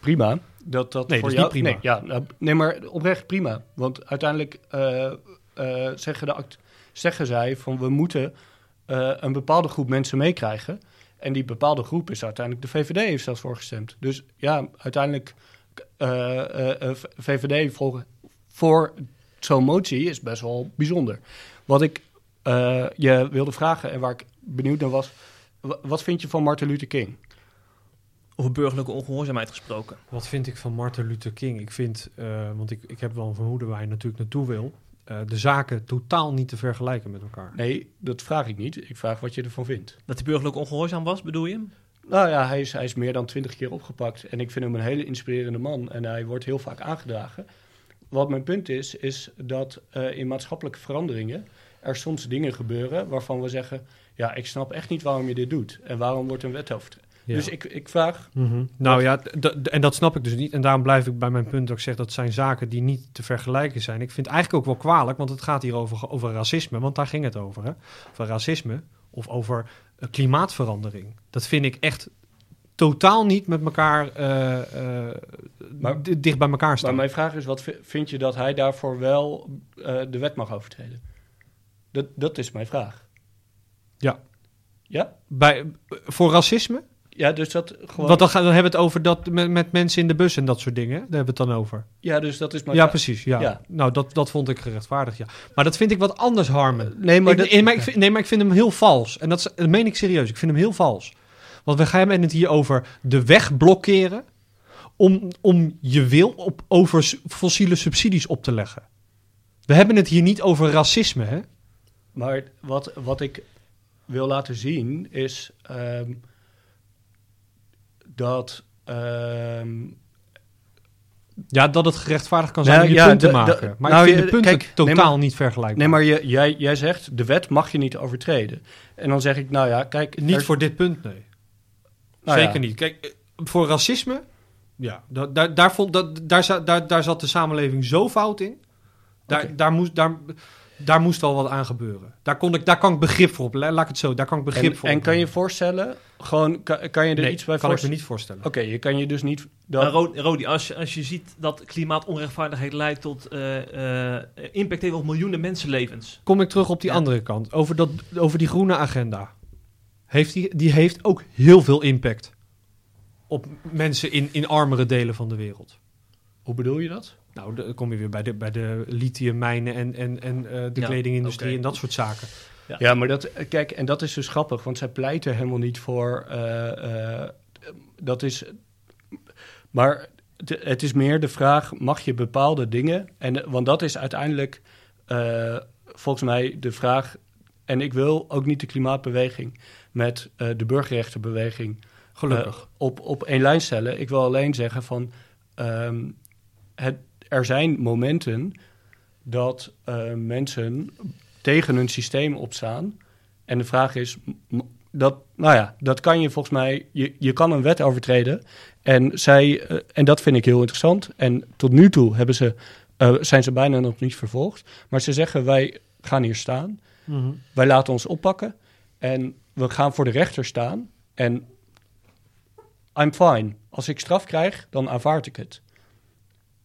S3: prima. Dat, dat
S4: Nee,
S3: voor
S4: dat is
S3: jou,
S4: niet prima.
S3: Nee, ja, nou, nee, maar oprecht prima. Want uiteindelijk eh, eh, zeggen, de act, zeggen zij van we moeten eh, een bepaalde groep mensen meekrijgen. En die bepaalde groep is uiteindelijk de VVD heeft zelfs voorgestemd. Dus ja, uiteindelijk eh, eh, eh, VVD voor, voor zo'n motie is best wel bijzonder. Wat ik eh, je wilde vragen en waar ik benieuwd naar was, wa- wat vind je van Martin Luther King?
S2: Over burgerlijke ongehoorzaamheid gesproken.
S4: Wat vind ik van Martin Luther King? Ik vind, eh, want ik, ik heb wel een vermoeden waar hij natuurlijk naartoe wil. eh, de zaken totaal niet te vergelijken met elkaar.
S3: Nee, dat vraag ik niet. Ik vraag wat je ervan vindt.
S2: Dat hij burgerlijk ongehoorzaam was, bedoel je?
S3: Nou ja, hij is, hij is meer dan twintig keer opgepakt. En ik vind hem een hele inspirerende man. En hij wordt heel vaak aangedragen. Wat mijn punt is, is dat eh, in maatschappelijke veranderingen er soms dingen gebeuren waarvan we zeggen: Ja, ik snap echt niet waarom je dit doet. En waarom wordt een wet.
S4: Ja.
S3: Dus ik, ik vraag.
S4: Mhm. Nou ja, en dat snap ik dus niet. En daarom blijf ik bij mijn punt dat ik zeg dat zijn zaken die niet te vergelijken zijn. Ik vind het eigenlijk ook wel kwalijk, want het gaat hier over, over racisme, want daar ging het over. Hè? Over racisme of over eh, klimaatverandering. Dat vind ik echt totaal niet met elkaar eh, eh,
S3: Maar-
S4: dicht bij elkaar
S3: Maar
S4: staan.
S3: mijn vraag is: wat vi- vind je dat hij daarvoor wel eh, de wet mag overtreden? Dat, dat is mijn vraag.
S4: Ja.
S3: Ja?
S4: Bij, voor racisme?
S3: Ja, dus dat gewoon.
S4: Want dan, gaan, dan hebben we het over dat met, met mensen in de bus en dat soort dingen. Daar hebben we het dan over.
S3: Ja, dus dat is mijn
S4: ja,
S3: vraag.
S4: precies. Ja.
S3: Ja.
S4: Nou, dat, dat vond ik gerechtvaardigd, ja. Maar dat vind ik wat anders, Harmen.
S3: Nee, maar
S4: ik,
S3: dat-
S4: nee, maar ik vind, nee, maar ik vind hem heel vals. En dat, dat meen ik serieus. Ik vind hem heel vals. Want we gaan het hier over de weg blokkeren... om, om je wil op, over fossiele subsidies op te leggen. We hebben het hier niet over racisme, hè?
S3: Maar wat, wat ik wil laten zien is ehm, dat. ehm,
S4: Ja, dat het gerechtvaardigd kan zijn
S3: Nou,
S4: om je
S3: ja,
S4: punten te maken. maar
S3: nou,
S4: ik vind
S3: je-
S4: de punten
S3: kijk,
S4: totaal
S3: nee,
S4: niet vergelijkbaar.
S3: nee, maar je, jij, jij zegt de wet mag je niet overtreden. En dan zeg ik, nou ja, kijk.
S4: Niet
S3: er-
S4: voor dit punt, nee.
S3: Nou
S4: Zeker
S3: ja,
S4: niet. Kijk, eh, voor racisme, ja, da- daar, daar, vond, dat, daar, daar, daar zat de samenleving zo fout in. Daar, daar, moest, daar, daar moest wel wat aan gebeuren. Daar, kon ik, daar kan ik begrip voor op. la- Laat ik het zo, daar kan ik begrip
S3: En,
S4: voor
S3: en kan je voorstellen, gewoon, kan, kan je er
S4: Nee,
S3: iets bij
S4: kan ik me
S3: voorstellen?
S4: niet voorstellen.
S3: Oké, je kan je dus niet. Dat,
S2: Rodi, als je, als je ziet dat klimaatonrechtvaardigheid leidt tot eh, eh, impact heeft op miljoenen mensenlevens.
S4: Kom ik terug op die
S2: Ja.
S4: andere kant. Over, dat, over die groene agenda. Heeft die, die heeft ook heel veel impact op mensen in, in armere delen van de wereld.
S3: Hoe bedoel je dat?
S4: Nou, dan kom je weer bij de, bij de lithiummijnen en, en, en eh, de
S2: Ja,
S4: kledingindustrie en dat soort zaken.
S2: Ja.
S3: Ja, maar dat, kijk, en dat is dus grappig, want zij pleiten helemaal niet voor. eh, eh, dat is. Maar het, het is meer de vraag: mag je bepaalde dingen? En, want dat is uiteindelijk eh, volgens mij de vraag. En ik wil ook niet de klimaatbeweging met eh, de burgerrechtenbeweging
S4: Gelukkig.
S3: eh, op, op één lijn stellen. Ik wil alleen zeggen van ehm, het, er zijn momenten dat eh, mensen tegen een systeem opstaan. En de vraag is, dat, nou ja, dat kan je volgens mij, je, je kan een wet overtreden. En, zij, en dat vind ik heel interessant. En tot nu toe hebben ze, zijn ze bijna nog niet vervolgd. Maar ze zeggen, wij gaan hier staan.
S4: Mhm.
S3: Wij laten ons oppakken en we gaan voor de rechter staan. En I'm fine. Als ik straf krijg, dan aanvaard ik het.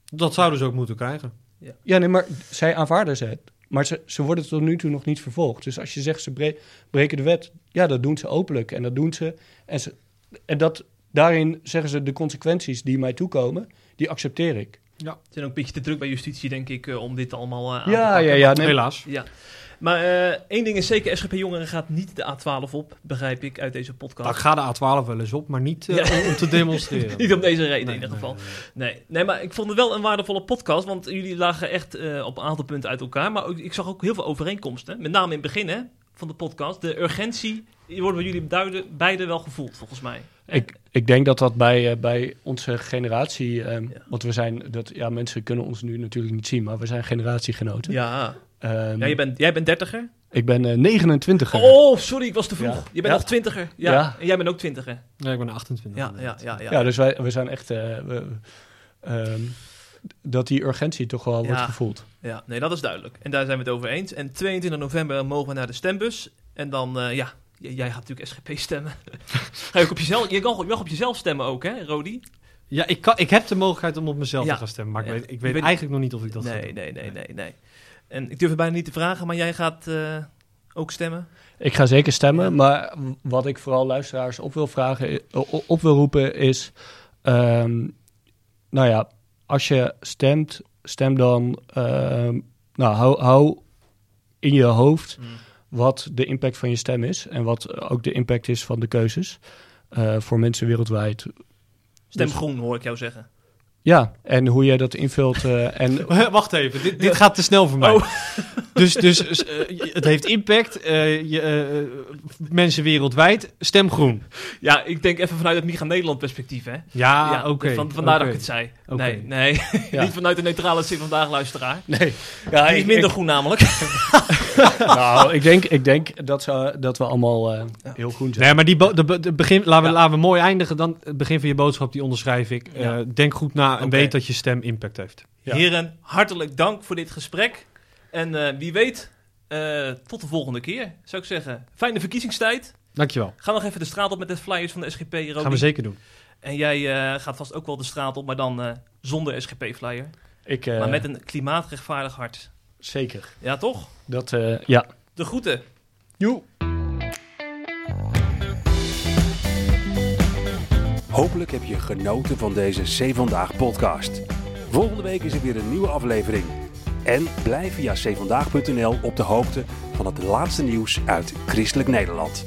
S4: Dat zouden ze ook moeten krijgen.
S3: Ja, nee, maar zij aanvaarden ze het. Maar ze, ze worden tot nu toe nog niet vervolgd. Dus als je zegt ze bre- breken de wet, ja, dat doen ze openlijk. En dat doen ze. En, ze, en dat, daarin zeggen ze de consequenties die mij toekomen, die accepteer ik.
S2: Ze zijn ook een beetje te druk bij justitie, denk ik, eh, om dit allemaal eh, aan te
S3: Ja,
S2: pakken.
S3: ja, ja. Nee,
S4: Helaas.
S2: Ja. Maar eh, één ding is zeker, SGP Jongeren gaat niet de A12 op, begrijp ik, uit deze podcast.
S4: Nou, ik ga de A12 wel eens op, maar niet eh,
S2: Ja.
S4: om, om te demonstreren.
S2: niet om deze reden
S4: Nee,
S2: in ieder
S4: nee,
S2: geval.
S4: nee,
S2: Nee. nee, maar ik vond het wel een waardevolle podcast, want jullie lagen echt eh, op een aantal punten uit elkaar. Maar ook, ik zag ook heel veel overeenkomsten, met name in het begin hè, van de podcast. De urgentie, die wordt bij jullie beide, beide wel gevoeld, volgens mij.
S3: Ik, ik denk dat dat bij, bij onze generatie, ehm,
S2: Ja.
S3: want we zijn, dat, ja, mensen kunnen ons nu natuurlijk niet zien, maar we zijn generatiegenoten.
S2: Ja,
S3: Ehm,
S2: ja jij, bent, jij bent dertiger.
S3: Ik ben eh 29.
S2: Oh, sorry, ik was te vroeg.
S3: Ja.
S2: Je bent
S3: Ja.
S2: nog twintiger. Ja.
S3: Ja.
S2: En jij bent ook twintiger.
S4: Nee, ik ben 28.
S2: Ja, ja, ja, ja.
S3: Ja, dus wij, we zijn echt, eh, we- ehm, dat die urgentie toch wel wordt
S2: Ja.
S3: gevoeld.
S2: Ja, nee, dat is duidelijk. En daar zijn we het over eens. En 22 november mogen we naar de stembus. En dan, eh, ja, j- jij gaat natuurlijk SGP stemmen. Ga je ook op jezelf, je kan, je mag op jezelf stemmen ook, hè, Rodi?
S4: Ja, ik, kan, ik heb de mogelijkheid om op mezelf
S2: Ja.
S4: te gaan stemmen, maar
S2: Ja.
S4: ik weet, ik weet eigenlijk nog niet of ik dat ga
S2: Nee, nee, nee, nee, nee. En ik durf het bijna niet te vragen, maar jij gaat eh, ook stemmen?
S3: Ik ga zeker stemmen,
S2: Ja.
S3: maar wat ik vooral luisteraars op wil vragen, op wil roepen is, ehm, nou ja, als je stemt, stem dan, ehm, nou, hou, hou in je hoofd wat de impact van je stem is en wat ook de impact is van de keuzes eh, voor mensen wereldwijd.
S2: Stem
S3: Dus-
S2: groen, hoor ik jou zeggen.
S3: Ja, en hoe jij dat invult. eh, en
S4: Wacht even, dit, dit gaat te snel voor mij.
S2: Oh.
S4: Dus, dus eh, het heeft impact. eh, je, mensen wereldwijd, stem groen.
S2: Ja, ik denk even vanuit het Miga Nederland perspectief, hè?
S4: Ja, oké.
S2: van, vandaar dat ik het zei.
S4: Oké.
S2: Nee, nee.
S3: Ja.
S2: niet vanuit de neutrale zin vandaag luisteraar.
S3: nee.
S2: Ja, Die is
S3: ik-
S2: minder groen namelijk.
S3: nou, ik denk, ik denk dat, ze, dat we allemaal eh, heel groen zijn.
S4: Nee, maar die de, de begin, laten, we,
S2: Ja.
S4: laten we mooi eindigen. Dan het begin van je boodschap, die onderschrijf ik. Eh, denk goed na en weet dat je stem impact heeft.
S3: Ja.
S2: Heren, hartelijk dank voor dit gesprek. En eh, wie weet, eh, tot de volgende keer, zou ik zeggen. Fijne verkiezingstijd.
S4: Dankjewel.
S2: Ga nog even de straat op met de flyers van de SGP.
S4: Gaan we zeker doen.
S2: En jij eh, gaat vast ook wel de straat op, maar dan eh, zonder SGP-flyer.
S3: Ik, eh,
S2: maar met een klimaatrechtvaardig hart.
S3: Zeker.
S2: Ja, toch?
S3: Dat, eh, ja.
S2: De groeten.
S3: Joe.
S1: Hopelijk heb je genoten van deze C Vandaag podcast. Volgende week is er weer een nieuwe aflevering. En blijf via cvandaag.nl op de hoogte van het laatste nieuws uit Christelijk Nederland.